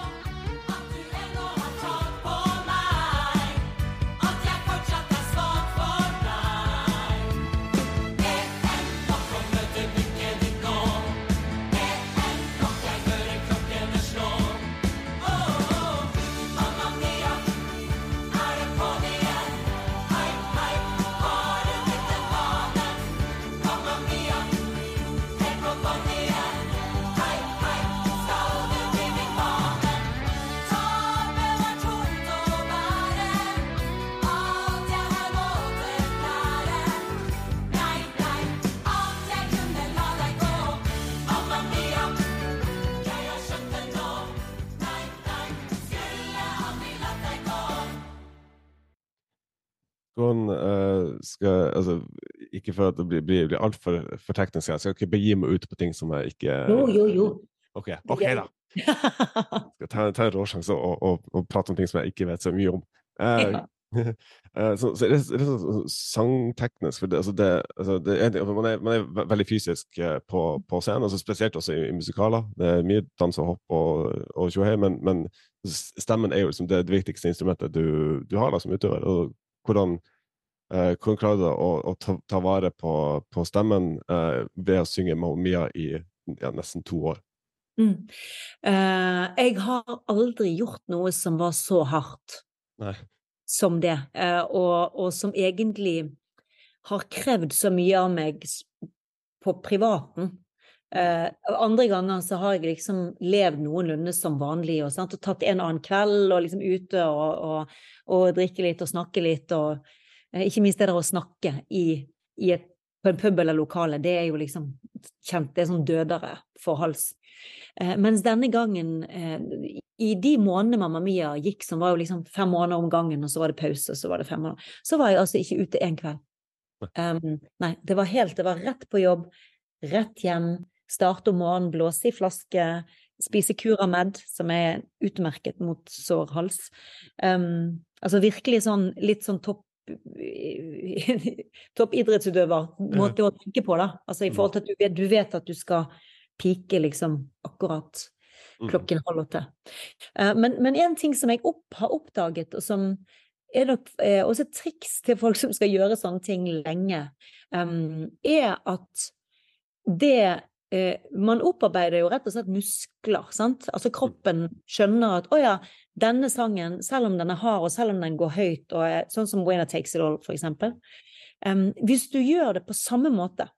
B: Hvordan uh, skal Altså, ikke for at det blir, blir, blir altfor for teknisk, jeg skal ikke begi meg ut på ting som jeg ikke Jo, jo, jo.
A: OK, ok da. skal ta, ta en råsjanse og, og, og, prate om ting som jeg ikke vet så mye om. Uh, ja. uh, [LAUGHS] så, så er det, er sånn sangteknisk for det, altså det, altså det er, man, er, man, er, veldig fysisk på, på scenen, altså spesielt også i, i, musikaler. Det er mye dans og hopp og, tjohei, men, men, stemmen er jo liksom det, det viktigste instrumentet du, du har da som utøver. og hvordan, eh, hvordan klarer du å, å ta, ta, vare på, på stemmen eh, ved å synge Mamma Mia i ja, nesten to år? Mm.
B: Eh, jeg har aldri gjort noe som var så hardt Nei. som det, uh, og, og, som egentlig har krevd så mye av meg på privaten. Uh, andre ganger så har jeg liksom levd noenlunde som vanlig og, og tatt en annen kveld og liksom ute og, og, og drikke litt og snakke litt og uh, ikke minst det der å snakke i, i et, på en pub eller lokale, det er jo liksom kjent, det er sånn dødere for hals. Uh, mens denne gangen, i de månedene Mamma Mia gikk, som var jo liksom fem måneder om gangen, og så var det pause, og så var det fem måneder, så var jeg altså ikke ute en kveld. Um, nei, det var helt Det var rett på jobb, rett hjem, starte om morgenen, blåse i flaske, spise Curamed, som er utmerket mot sår hals. Um, altså virkelig sånn litt sånn topp [LAUGHS] toppidrettsutøver måte å tenke på, da. Altså i forhold til at du vet, du vet at du skal pike liksom akkurat mm. klokken halv åtte. Uh, men en ting som jeg opp, har oppdaget, og som er nok eh, også et triks til folk som skal gjøre sånne ting lenge, um, er at det eh, Man opparbeider jo rett og slett muskler, sant. Altså kroppen skjønner at å ja, denne sangen, selv om den er hard, og selv om den går høyt, og sånn som Winner Takes It All, for eksempel um, Hvis du gjør det på samme måte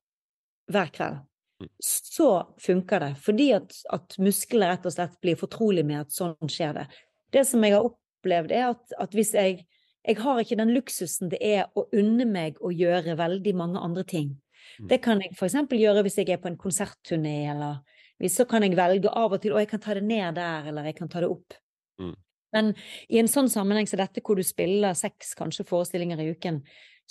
B: hver kveld, mm. så funker det. Fordi at, at musklene rett og slett blir fortrolig med at sånn skjer det. Det som jeg har opplevd, er at, at hvis jeg jeg har ikke den luksusen det er å unne meg å gjøre veldig mange andre ting. Mm. Det kan jeg f.eks. gjøre hvis jeg er på en konsertturné, eller hvis så kan jeg velge av og til å jeg kan ta det ned der, eller jeg kan ta det opp. Mm. Men i en sånn sammenheng som dette, hvor du spiller seks kanskje forestillinger i uken,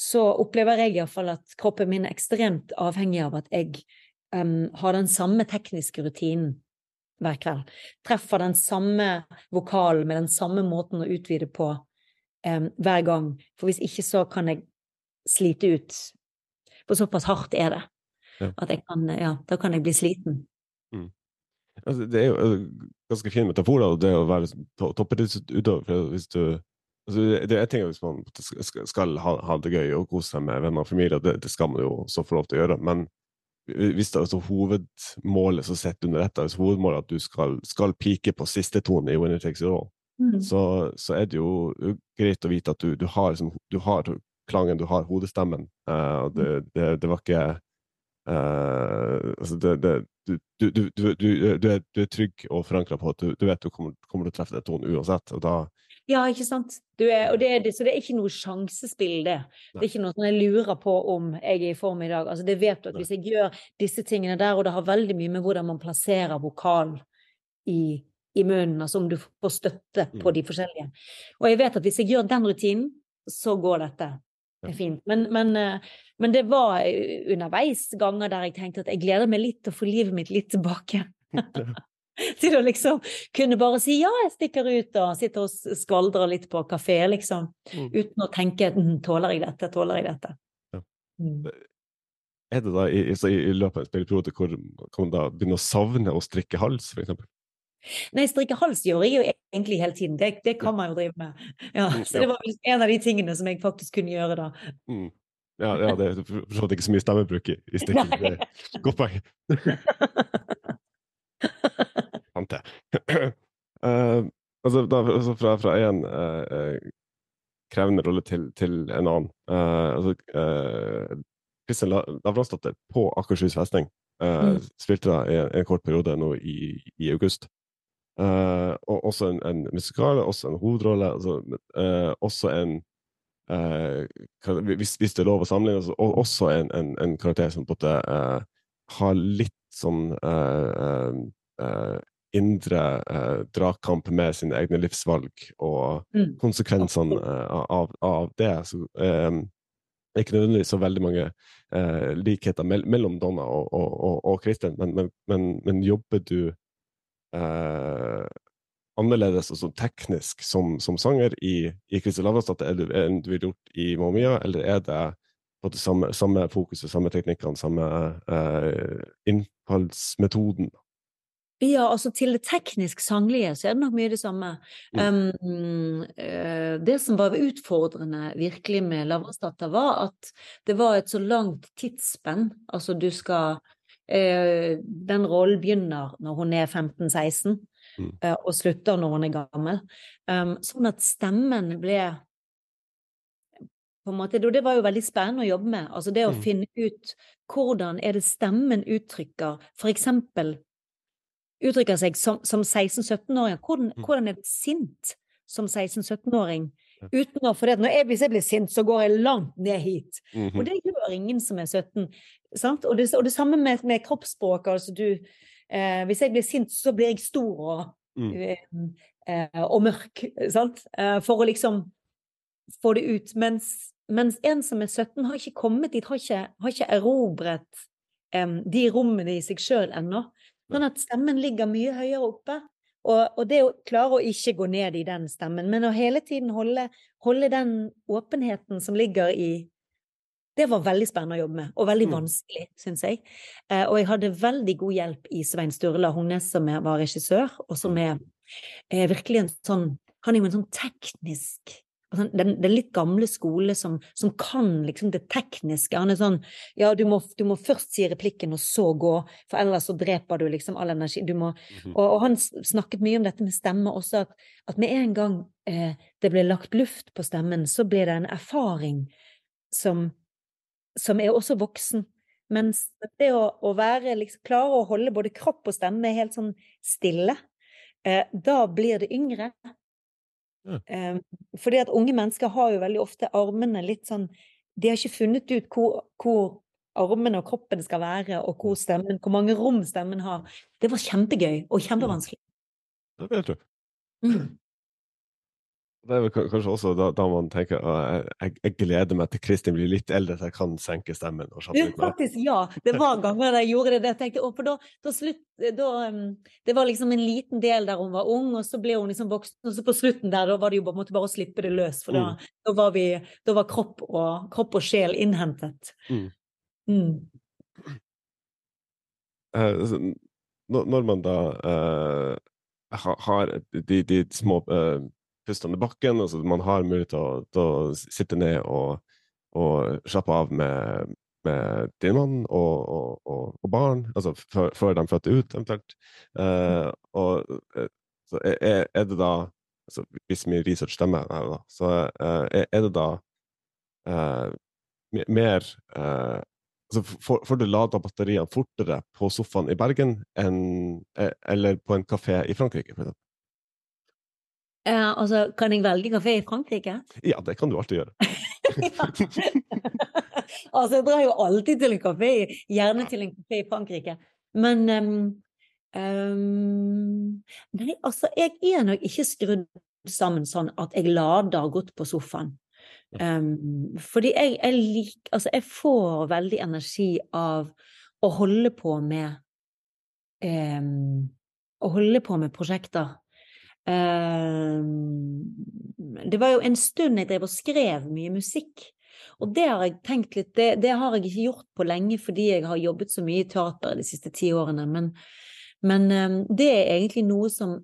B: så opplever jeg iallfall at kroppen min er ekstremt avhengig av at jeg um, har den samme tekniske rutinen hver kveld. Treffer den samme vokalen med den samme måten å utvide på um, hver gang. For hvis ikke så kan jeg slite ut. For såpass hardt er det. Ja. At jeg kan, ja, da kan jeg bli sliten.
A: Mm. Altså, det er jo en ganske fin metafor, da, det å være to toppidrettsutøver. Hvis du altså, det er ting hvis man skal ha, ha, det gøy og kose seg med venner og familie, det, det skal man jo også få lov til å gjøre. Men hvis det er altså hovedmålet som sitter under dette, hvis hovedmålet er at du skal, skal pike på siste tone i Winner Takes It All, Mm. Så, så, er det jo greit å vite at du, du, har, liksom, du har, klangen, du har hodestemmen. Uh, det, det, det, var ikke uh, altså det, du, du, er, du, er, trygg og forankra på at du, vet du kommer, kommer, til å treffe den tonen uansett. og da
B: ja, ikke sant. Er, det er, så det er ikke noe sjansespill, det. Det er ikke noe sånn jeg lurer på om jeg er i form i dag. Altså, det vet du at hvis jeg gjør disse tingene der, og det har veldig mye med hvordan man plasserer vokal i i munnen, altså om du får støtte på mm. de forskjellige. Og jeg vet at hvis jeg gjør den rutinen, så går dette det er fint. Men, men, eh, men, det var underveis ganger der jeg tenkte at jeg gleder meg litt til å få livet mitt litt tilbake. [LAUGHS] [LAUGHS] til å liksom kunne bare si ja, jeg stikker ut og sitter og skvaldrer litt på kafé, liksom. Mm. Uten å tenke «Mm, tåler jeg dette, tåler jeg dette. Ja.
A: Mm. Er det da i, i, i løpet av en spilleperiode hvor man da begynner å savne å strikke hals, for eksempel?
B: Nei, strikke hals gjør jeg jo egentlig hele tiden. Det, det kan man jo drive med. Ja, mm, så det var en av de tingene som jeg faktisk kunne gjøre da.
A: Mm. Ja, ja, det er for så vidt ikke så mye stemmebruk i, i [LAUGHS] stikking. Godt poeng. Sant det. Uh, altså, da, altså fra, fra en uh, krevende rolle til, til en annen. Uh, altså, Kristin Lavransdatter på Akershus festning mm. spilte da en, en, kort periode nå i, i august. Uh, og også en, en musikal, også en hovedrolle. Altså, uh, også en uh, hvis, hvis, det er lov å sammenligne, altså, og også en, en, en, karakter som på en måte har litt sånn indre dragkamp med sine egne livsvalg og mm. konsekvensene av, av, det. Så, ikke nødvendigvis så veldig mange likheter mellom Donna og, og, og, og Kristin, men, men, men, men jobber du eh, annerledes og sånn teknisk som, som, sanger i, i Kristel Lavransdatter enn du ville gjort i Mamma eller er det på det samme, samme fokuset, samme teknikkene, samme eh, innfallsmetoden?
B: Ja, altså til det teknisk sanglige så er det nok mye det samme. Mm. Um, det som var utfordrende virkelig med Lavransdatter, var at det var et så langt tidsspenn. Altså du skal den rollen begynner når hun er 15-16, mm. Eh, og slutter når hun er gammel. Um, sånn at stemmen ble på en måte, det var jo veldig spennende å jobbe med. Altså det å
A: Mm.
B: finne ut hvordan er det stemmen uttrykker For eksempel uttrykker seg som, som 16-17-åring. Hvordan,
A: Mm.
B: hvordan er det sint som 16-17-åring? Uten å, for det, når jeg, hvis jeg blir sint, så går jeg langt ned hit.
A: Mhm.
B: Og det gjør ingen som er 17. Sant? Og, det, og det samme med, med kroppsspråk. Altså du, eh, hvis jeg blir sint, så blir jeg stor og,
A: Mm.
B: eh, eh, og mørk. Sant? Eh, for å liksom få det ut. Mens, mens en som er 17, har ikke kommet dit, har ikke, har ikke erobret de rommene i seg sjøl ennå. Sånn at stemmen ligger mye høyere oppe. Og, og det å klare å ikke gå ned i den stemmen, men å hele tiden holde, holde den åpenheten som ligger i Det var veldig spennende å jobbe med, og veldig
A: Mm.
B: vanskelig, syns jeg. Eh, og jeg hadde veldig god hjelp i Svein Sturla Hognes, som er, var regissør, og som er, er virkelig en sånn Han er jo en sånn teknisk den, den litt gamle skole som, som kan liksom det tekniske. Han er sånn Ja, du må, du må først si replikken, og så gå, for ellers så dreper du liksom all energi. Du må
A: Mhm.
B: og, og han snakket mye om dette med stemme også, at, at med en gang eh, det ble lagt luft på stemmen, så ble det en erfaring som, som er også voksen. Mens det å, å være, liksom, klare å holde både kropp og stemme helt sånn stille, eh, da blir det yngre.
A: Ja.
B: Eh, fordi at unge mennesker har jo veldig ofte armene litt sånn De har ikke funnet ut hvor, hvor armene og kroppen skal være, og hvor, stemmen, hvor mange rom stemmen har. Det var kjempegøy og kjempevanskelig.
A: Det vet du.
B: Mm.
A: Det er vel kanskje også da, da man tenker at jeg, jeg gleder meg til Kristin blir litt eldre, så jeg kan senke stemmen. og det,
B: faktisk, ja. Det var ganger jeg gjorde det. Jeg tenkte, for da, da slutt, da, um, det var liksom en liten del der hun var ung, og så ble hun liksom voksen. Og så på slutten der, da var det jo bare, bare å slippe det løs. For da,
A: Mm.
B: da, var, vi, var kropp og, kropp og sjel innhentet.
A: Mm.
B: Mm.
A: Eh, når, man da eh, har de, de små uh, pustene i bakken, altså man har mulighet til å, til å sitte ned og, og slappe av med, med din mann og, og, og, barn, altså før, de flytter ut, eventuelt. Uh, og eh, så er, er det da altså, Hvis min research stemmer, her, da, så eh, er, det da uh, mer altså, får, får du lada batteriene fortere på sofaen i Bergen enn, eller på en kafé i Frankrike? For eksempel?
B: Eh, altså, kan jeg velge kafé i Frankrike?
A: ja, det kan du alltid gjøre. [LAUGHS]
B: altså, jeg drar jo alltid til en kafé, gjerne til en kafé i Frankrike. Men um, um, Nei, altså, jeg er nok ikke skrudd sammen sånn at jeg lader godt på sofaen. Um, fordi jeg, jeg liker altså, jeg får veldig energi av å holde på med Å holde på med prosjekter. Um, det var jo en stund jeg drev og skrev mye musikk. Og det har jeg tenkt litt det, det har jeg ikke gjort på lenge fordi jeg har jobbet så mye i teater de siste ti årene. Men, men um, det er egentlig noe som,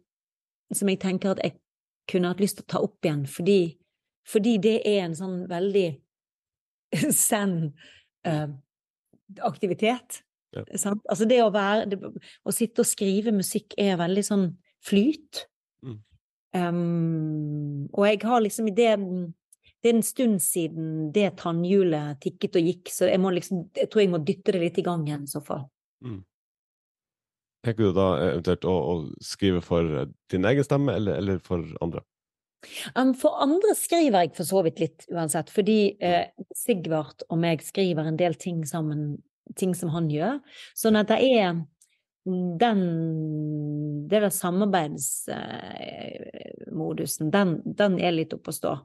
B: som jeg tenker at jeg kunne hatt lyst til å ta opp igjen, fordi, fordi det er en sånn veldig [LAUGHS] zen uh, aktivitet.
A: Ja.
B: Altså det å være det, Å sitte og skrive musikk er veldig sånn flyt.
A: Mm.
B: Um, og jeg har liksom det Det er en stund siden det tannhjulet tikket og gikk, så jeg må liksom Jeg tror jeg må dytte det litt i gang igjen i så fall.
A: Tenker du da eventuelt å, å skrive for eh, din egen stemme, eller, eller for andre?
B: Um, for andre skriver jeg for så vidt litt uansett, fordi eh, Sigvart og meg skriver en del ting sammen, ting som han gjør. Sånn at det er den Det der samarbeidsmodusen, den, den er litt oppe og står.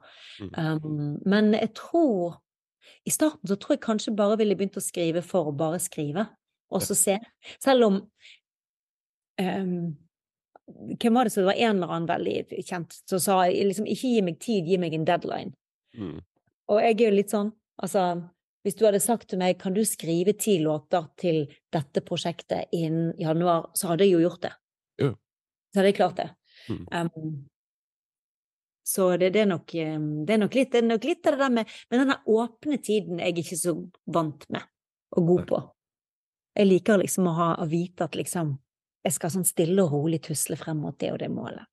B: Um, men jeg tror I starten så tror jeg kanskje bare ville begynt å skrive for å bare skrive, og så se. Selv om um, hvem var det som var en eller annen veldig kjent som sa liksom, ikke gi meg tid, gi meg en deadline.
A: Mm.
B: Og jeg er jo litt sånn, altså hvis du hadde sagt til meg kan du skrive ti låter til dette prosjektet innen januar, så hadde jeg jo gjort det.
A: Ja.
B: Så hadde jeg klart det.
A: Mm.
B: Um, så det, det, er nok, det, er nok litt, det er nok litt av det der med Men denne åpne tiden er jeg ikke så vant med og god på. Jeg liker liksom å ha å vite at liksom jeg skal sånn stille og rolig tusle frem mot det og det målet.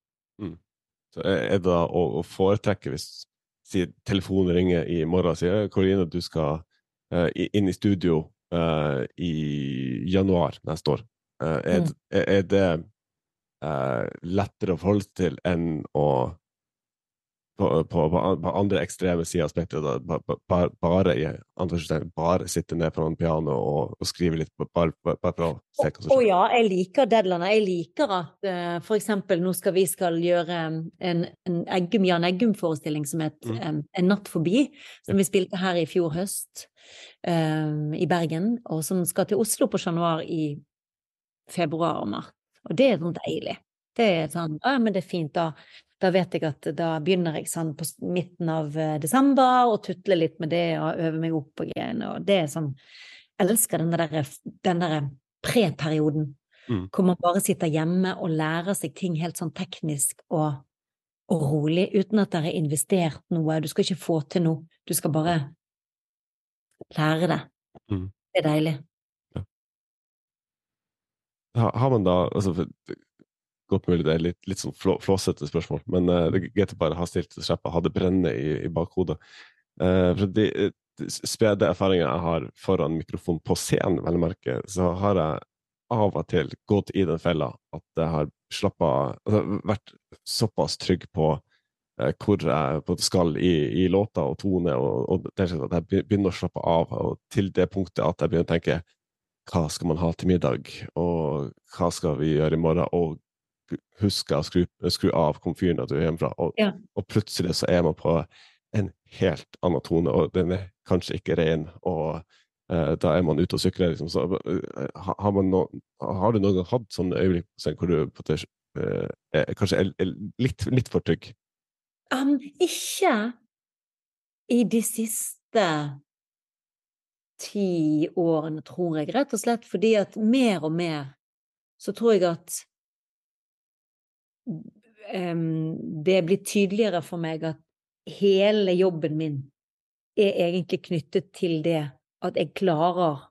A: Så er det å, å foretrekke hvis si telefonen ringer i morgen og sier Karoline, du skal inn i studio uh, i januar neste år. Er,
B: Mm.
A: er, er det lettere å forholde seg til enn å på, på, på, andre ekstreme sider av spekteret, bare, anførselstegn, bare sitte ned foran piano og, og skrive litt, bare, bare, bare for å se hva som
B: Å
A: skjer.
B: ja, jeg liker deadliner. Jeg liker at uh, for eksempel nå skal vi skal gjøre en, en Eggum, Jan Eggum-forestilling som het
A: Mm.
B: um, En natt forbi, som vi spilte her i fjor høst um, i Bergen, og som skal til Oslo på Chat Noir i februar og mars. Og det er sånn deilig. Det er sånn Ja, men det er fint, da. Da vet jeg at da begynner jeg sånn på midten av eh, desember og tutler litt med det og øver meg opp på greiene, og det er sånn Jeg elsker den der, den der preperioden
A: Mm.
B: hvor man bare sitter hjemme og lærer seg ting helt sånn teknisk og, og rolig, uten at dere har investert noe. Du skal ikke få til noe, du skal bare lære det.
A: Mm.
B: Det er deilig.
A: Ja. Har man da altså, Godt mulig det er litt, litt sånn flå, flåsete spørsmål, men uh, greit å bare ha stilt og hadde brennende i, i bakhodet. Uh, for de, de spede erfaringer jeg har foran mikrofon på scenen, vel å merke, så har jeg av og til gått i den fella at jeg har slappa altså, Vært såpass trygg på eh, hvor jeg på skal i, i låta og tone, og, og sånn at jeg begynner å slappe av, og til det punktet at jeg begynner å tenke hva skal man ha til middag, og hva skal vi gjøre i morgen, og huske å skru, skru av komfyren når du er hjemmefra, og,
B: Ja.
A: og plutselig så er man på en helt annen tone, og den er kanskje ikke ren, og uh, da er man ute og sykler. Liksom. Så, uh, har, man no, har du noen gang hatt sånne øyeblikk hvor du på en måte, eh, er, kanskje er, er litt, litt for trygg?
B: Um, ikke i de siste ti årene, tror jeg, rett og slett fordi at mer og mer så tror jeg at det blir tydeligere for meg at hele jobben min er egentlig knyttet til det at jeg klarer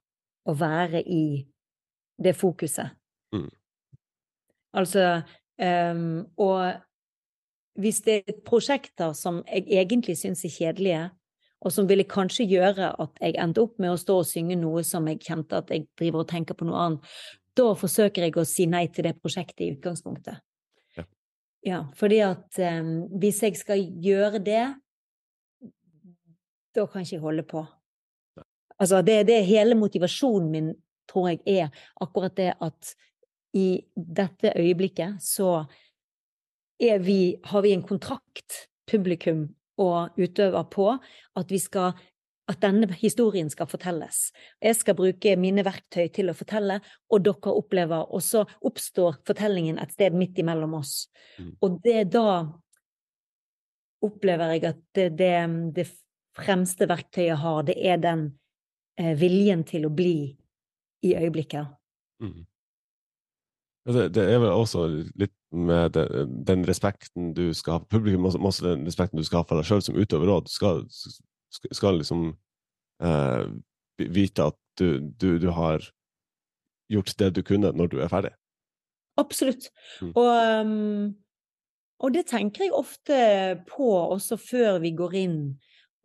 B: å være i det fokuset.
A: Mm.
B: Altså um, Og hvis det er prosjekter som jeg egentlig syns er kjedelige, og som ville kanskje gjøre at jeg endte opp med å stå og synge noe som jeg kjente at jeg driver og tenker på noe annet, da forsøker jeg å si nei til det prosjektet i utgangspunktet.
A: Ja.
B: Fordi at um, hvis jeg skal gjøre det, da kan ikke jeg holde på. Altså, det, det hele motivasjonen min, tror jeg, er akkurat det at i dette øyeblikket så er vi, har vi en kontrakt, publikum og utøver, på at vi skal at denne historien skal fortelles. Jeg skal bruke mine verktøy til å fortelle, og dere opplever Og så oppstår fortellingen et sted midt imellom oss.
A: Mm.
B: Og det da opplever jeg at det, det, det fremste verktøyet jeg har, det er den eh, viljen til å bli i øyeblikket.
A: Mm. Det, det er vel også litt med den, den respekten du skal ha for publikum, også, også den respekten du skal ha for deg sjøl som utøver òg. Du skal, skal, liksom eh, vite at du, du, du har gjort det du kunne når du er ferdig.
B: Absolutt.
A: Mm.
B: Og, um, og det tenker jeg ofte på også før vi går inn.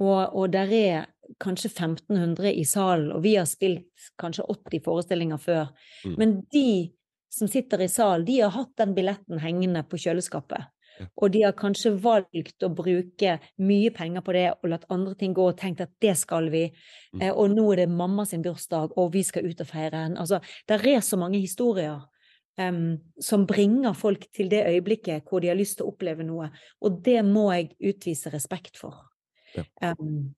B: Og, og der er kanskje 1500 i salen, og vi har spilt kanskje 80 forestillinger før.
A: Mm.
B: Men de som sitter i salen, de har hatt den billetten hengende på kjøleskapet. Og de har kanskje valgt å bruke mye penger på det og latt andre ting gå og tenkt at det skal vi.
A: Mm.
B: Eh, og nå er det mamma sin bursdag, og vi skal ut og feire henne. Altså, der er så mange historier Um, som bringer folk til det øyeblikket hvor de har lyst til å oppleve noe. Og det må jeg utvise respekt for. Em,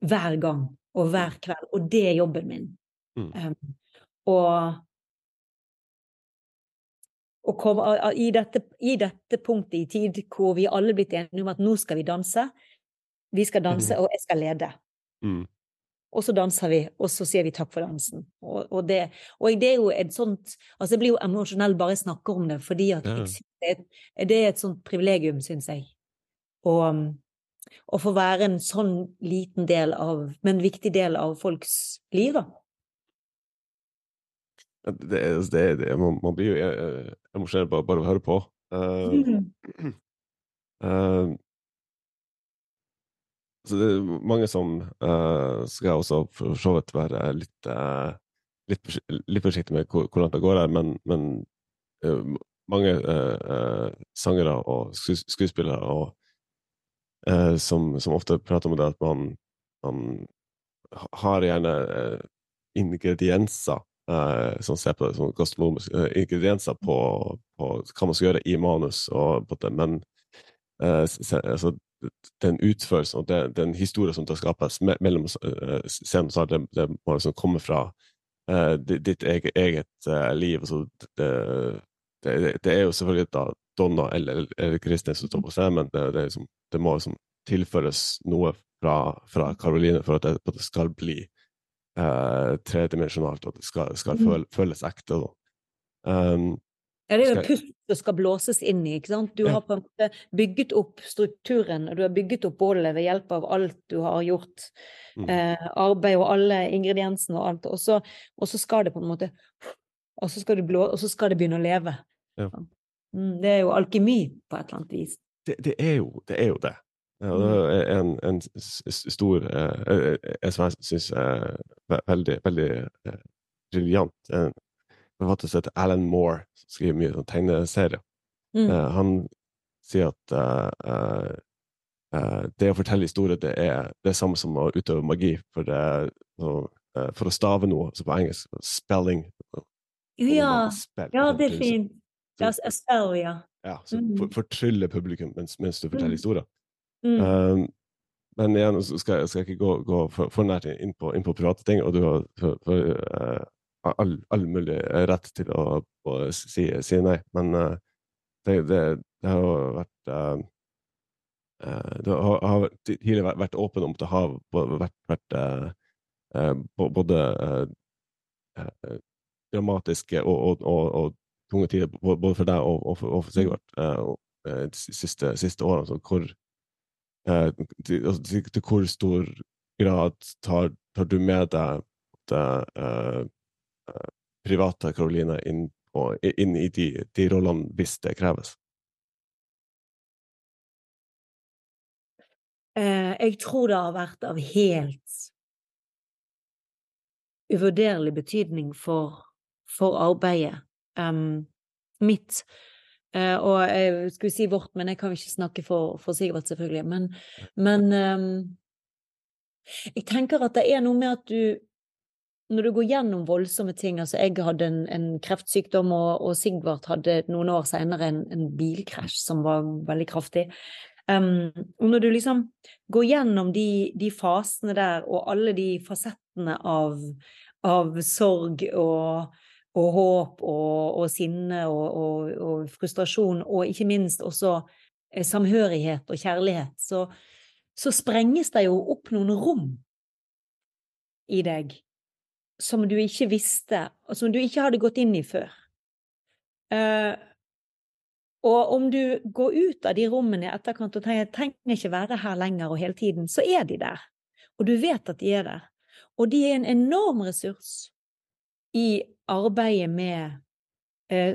B: hver gang og hver kveld. Og det er jobben min.
A: Mm.
B: Um, og og kom, a- a- i, dette, I dette punktet i tid hvor vi alle er blitt enige om at nå skal vi danse, vi skal danse, og jeg skal lede.
A: Mm.
B: Og så danser vi, og så sier vi takk for dansen. Og, og, det, og det er jo et sånt Altså, jeg blir jo emosjonell bare jeg snakker om det, fordi at
A: Ja.
B: det, er, et- det er et sånt privilegium, syns jeg. Um, å få være en sånn liten del av Men viktig del av folks liv, da.
A: Det, er- det, det, man, man blir jo emosjonell bare, bare å høre på.
B: Uh,
A: eh, så det er mange som uh, skal også for så vidt være litt, uh, litt, litt, forsiktig med hvor, hvor, langt det går her, men, men uh, mange sangere og skuespillere og, som, som, ofte prater om det, at man, man har gjerne ingredienser som ser på som gastronomiske ingredienser på, på, hva man skal gjøre i manus, og på det, men altså, den utførelsen og den, den historien som det skapes me mellom uh, scenen, det, det må liksom komme fra uh, ditt eget, eget uh, liv. Altså, det, det, det, er jo selvfølgelig da Donna eller, eller Kristin som står på scenen, men det, liksom, må liksom tilføres noe fra, Caroline for at det, skal bli uh, tredimensjonalt, og at det skal, skal føl, føles ekte. Um,
B: ja, det er jo pust som skal blåses inn i. ikke sant? Du har på en måte bygget opp strukturen, og du har bygget opp bålet ved hjelp av alt du har gjort. Mm. Eh, arbeid og alle ingrediensene og alt. Og så, og så, skal det på en måte Og så skal, blå, og så skal det begynne å leve. Ja. Mm, det er jo alkemi på et eller annet vis.
A: Det, det er, jo, det er jo det. Ja, det er en, en stor eh, eh, En som jeg syns er veldig, veldig briljant forfatter som heter Alan Moore, som skriver mye sånn tegneserier. Mm. Uh, han sier at uh, uh, det å fortelle historier, det er det samme som å utøve magi. For, for å stave noe, altså på engelsk spelling
B: Ja, ja det er fint. Ja, spell, ja.
A: ja så mm. for, fortrylle publikum mens, mens, du forteller mm. historier. Mm. men igjen skal, jeg, skal jeg ikke gå, gå for, for, nært inn på, inn på, private ting. og du har for, for, all, all, mulig rett til å, å si, si, nei. Men uh, det, det, det, har vært uh, Det har, har tidligere vært, åpen om at det har vært, vært uh, både dramatiske og, og, og, og, tunge tider både for deg og, for, Sigvart de siste, siste årene. Så hvor, til, altså, til, til, hvor stor grad tar, tar du med deg uh, private Karoline inn, inn, i de, de rollene hvis det kreves?
B: Eh, jeg tror det har vært av helt uvurderlig betydning for, for arbeidet um, mitt. Uh, og jeg skulle si vårt, men jeg kan ikke snakke for, for Sigvart, selvfølgelig. Men, men um, jeg tenker at det er noe med at du når du går gjennom voldsomme ting altså Jeg hadde en, en kreftsykdom, og, og, Sigvart hadde noen år senere en, en bilkrasj som var veldig kraftig. Um, og når du liksom går gjennom de, de, fasene der, og alle de fasettene av, av sorg og, og håp og, og sinne og, og, frustrasjon, og ikke minst også eh, samhørighet og kjærlighet, så, så sprenges det jo opp noen rom i deg som du ikke visste, og som du ikke hadde gått inn i før. Uh, og om du går ut av de rommene i etterkant og tenker jeg trenger ikke være her lenger og hele tiden, så er de der. Og du vet at de er der. Og de er en enorm ressurs i arbeidet med uh,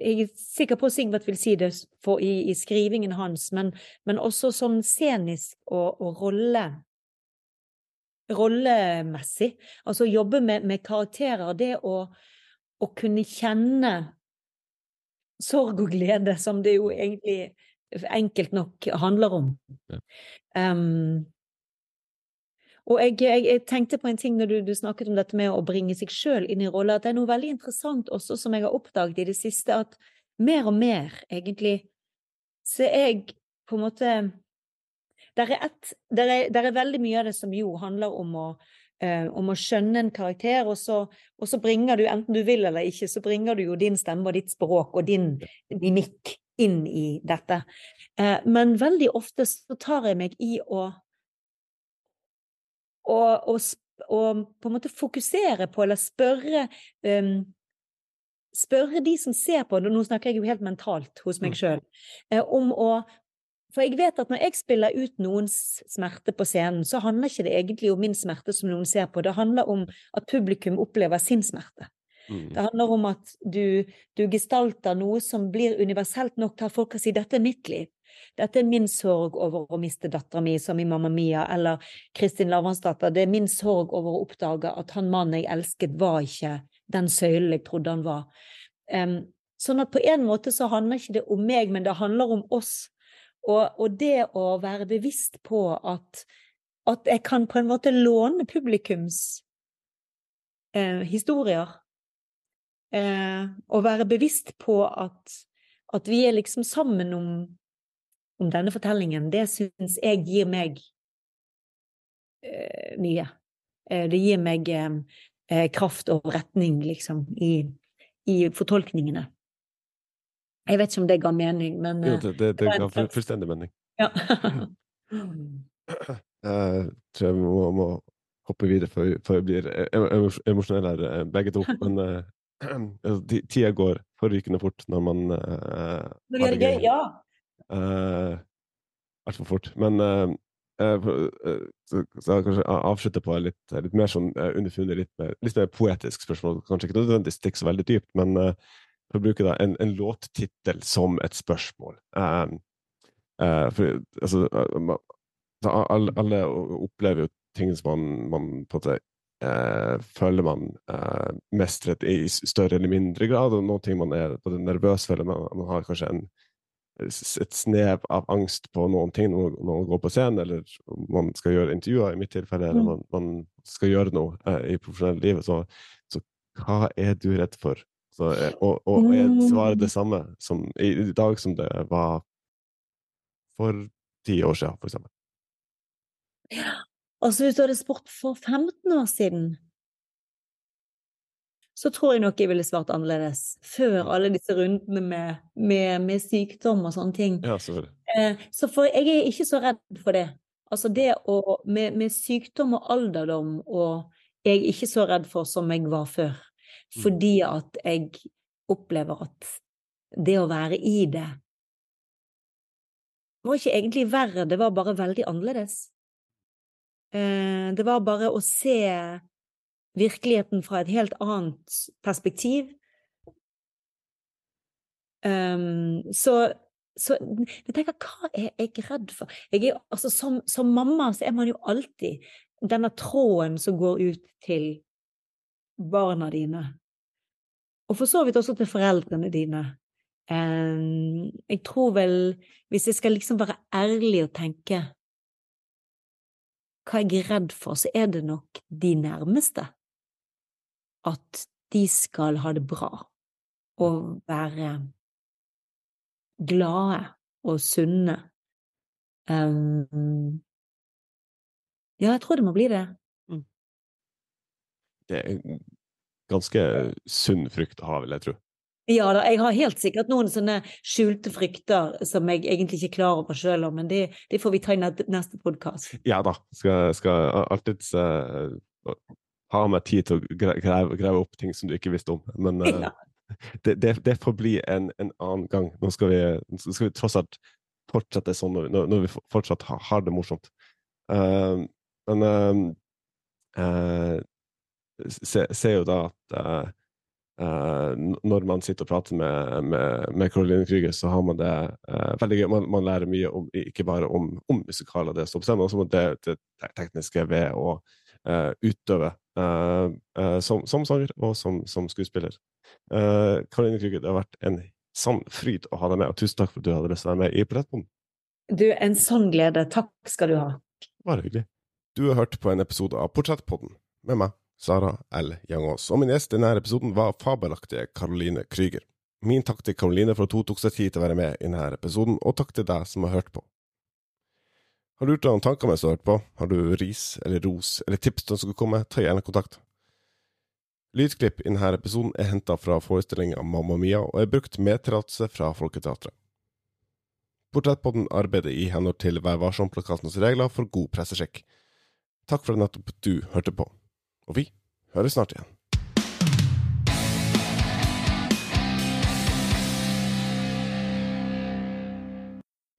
B: Jeg er sikker på Sigvart vil si det for, i, i, skrivingen hans, men, men også sånn scenisk og, og rolle rollemessig. Altså jobbe med, med karakterer. Det å, å, kunne kjenne sorg og glede, som det jo egentlig enkelt nok handler om. Um, og jeg, jeg, jeg, tenkte på en ting når du, du, snakket om dette med å bringe seg sjøl inn i roller, at det er noe veldig interessant også som jeg har oppdaget i det siste, at mer og mer, egentlig, så er jeg på en måte der er, et, der, er, der er, veldig mye av det som jo handler om å, uh, om å skjønne en karakter, og så, og så, bringer du, enten du vil eller ikke, så bringer du jo din stemme og ditt språk og din mimikk inn i dette. Uh, men veldig ofte så tar jeg meg i å å, på en måte fokusere på, eller spørre um, spørre de som ser på, nå snakker jeg jo helt mentalt hos meg mm. sjøl, eh, om å for jeg vet at når jeg spiller ut noens smerte på scenen, så handler ikke det egentlig om min smerte som noen ser på, det handler om at publikum opplever sin smerte. Mm. Det handler om at du, du, gestalter noe som blir universelt nok til at folk kan si 'dette er mitt liv'. Dette er min sorg over å miste dattera mi, som i Mamma Mia, eller Kristin Lavransdatter. Det er min sorg over å oppdage at han mannen jeg elsket, var ikke den søylen jeg trodde han var. Um, sånn at på en måte så handler ikke det om meg, men det handler om oss. Og, og det å være bevisst på at, at jeg kan på en måte låne publikums eh, historier. Eh, og være bevisst på at, at vi er liksom sammen om, om denne fortellingen, det syns jeg gir meg eh, mye. Eh, det gir meg eh, eh, kraft og retning, liksom, i, i fortolkningene. Jeg vet ikke om det ga mening, men
A: Jo, det, det, det ga fullstendig mening.
B: Ja.
A: Jeg [CLEARS THROAT] tror jeg må, må hoppe videre før, vi blir emosjonelle her, eh, begge to. [LAUGHS] Men [CLEARS THROAT] uh, tida går forrykende fort når man uh,
B: har det gøy, ja.
A: Altfor uh, fort. Men uh, så, jeg kanskje avslutte på litt, litt mer sånn underfundig, litt litt mer poetisk spørsmål. Kanskje ikke nødvendigvis stikke så veldig dypt, men for å bruke da, en, en låttittel som et spørsmål. for altså alle, alle, opplever jo ting som man, man på en måte uh, føler man eh, mestret i større eller mindre grad, og noen ting man er nervøs for, eller man, man har kanskje en, et snev av angst på noen ting når, man går på scenen, eller man skal gjøre intervjuer, i mitt tilfelle, eller mm. man, man skal gjøre noe eh, i profesjonelle livet, så, så, hva er du redd for? Så, eh, og, og, er svaret det samme som, i, i dag som det var for ti år siden, for eksempel?
B: Altså hvis du hadde spurt for 15 år siden, så tror jeg nok jeg ville svart annerledes. Før alle disse rundene med, med, med sykdom og sånne ting.
A: Ja, selvfølgelig.
B: Eh, så for jeg er ikke så redd for det. Altså det å med, med, sykdom og alderdom og jeg er ikke så redd for som jeg var før. Mm. Fordi at jeg opplever at det å være i det var ikke egentlig verre, det var bare veldig annerledes. Eh, det var bare å se virkeligheten fra et helt annet perspektiv. Um, så, så jeg tenker, hva er jeg redd for? Jeg er, altså, som, som, mamma så er man jo alltid denne tråden som går ut til barna dine. Og for så vidt også til foreldrene dine. Um, jeg tror vel, hvis jeg skal liksom være ærlig og tenke hva jeg er redd for, så er det nok de nærmeste. At de skal ha det bra og være glade og sunne. Um, ja, jeg tror det må bli det. Mm.
A: Det er ganske sunn frykt å ha, vil jeg tro.
B: Ja da, jeg har helt sikkert noen sånne skjulte frykter som jeg egentlig ikke er klar over sjøl om, men det, det, får vi ta i neste podkast.
A: Ja da, skal, skal alltids uh, ha meg tid til å grave, grave, opp ting som du ikke visste om. Men uh, [LAUGHS] ja. det, det, det, får bli en, en, annen gang. Nå skal vi, skal vi tross alt fortsette sånn når, når vi fortsatt har, har det morsomt. Uh, men ser se jo da at Uh, når man sitter og prater med, med, med Caroline Krüger, så har man det uh, veldig gøy. Man, man, lærer mye om, ikke bare om, om musikaler, det men også om det, det, tekniske ved å uh, utøve som, som, sanger og som, som skuespiller. Karoline Krüger, det har vært en sann fryd å ha deg med, og tusen takk for at du hadde lyst til å være med i Portrettpodden.
B: Du, en sann glede. Takk skal du ha.
A: Bare hyggelig. Du har hørt på en episode av Portrettpodden med meg, Sara L. Jangås. Og min gjest i denne episoden var fabelaktige Karoline Krüger. Min takk til Karoline for at hun tok seg tid til å være med i denne episoden, og takk til deg som har hørt på. Har du gjort deg noen tanker mens du har hørt på? Har du ris eller ros eller tips som skal komme, ta gjerne kontakt. Lydklipp i denne episoden er henta fra forestillinga Mamma Mia og er brukt med tillatelse fra Folketeatret. Portrettpodden arbeider i henhold til Vær varsom-plakatens regler for god pressesjekk. Takk for at nettopp du hørte på og vi høres snart igjen.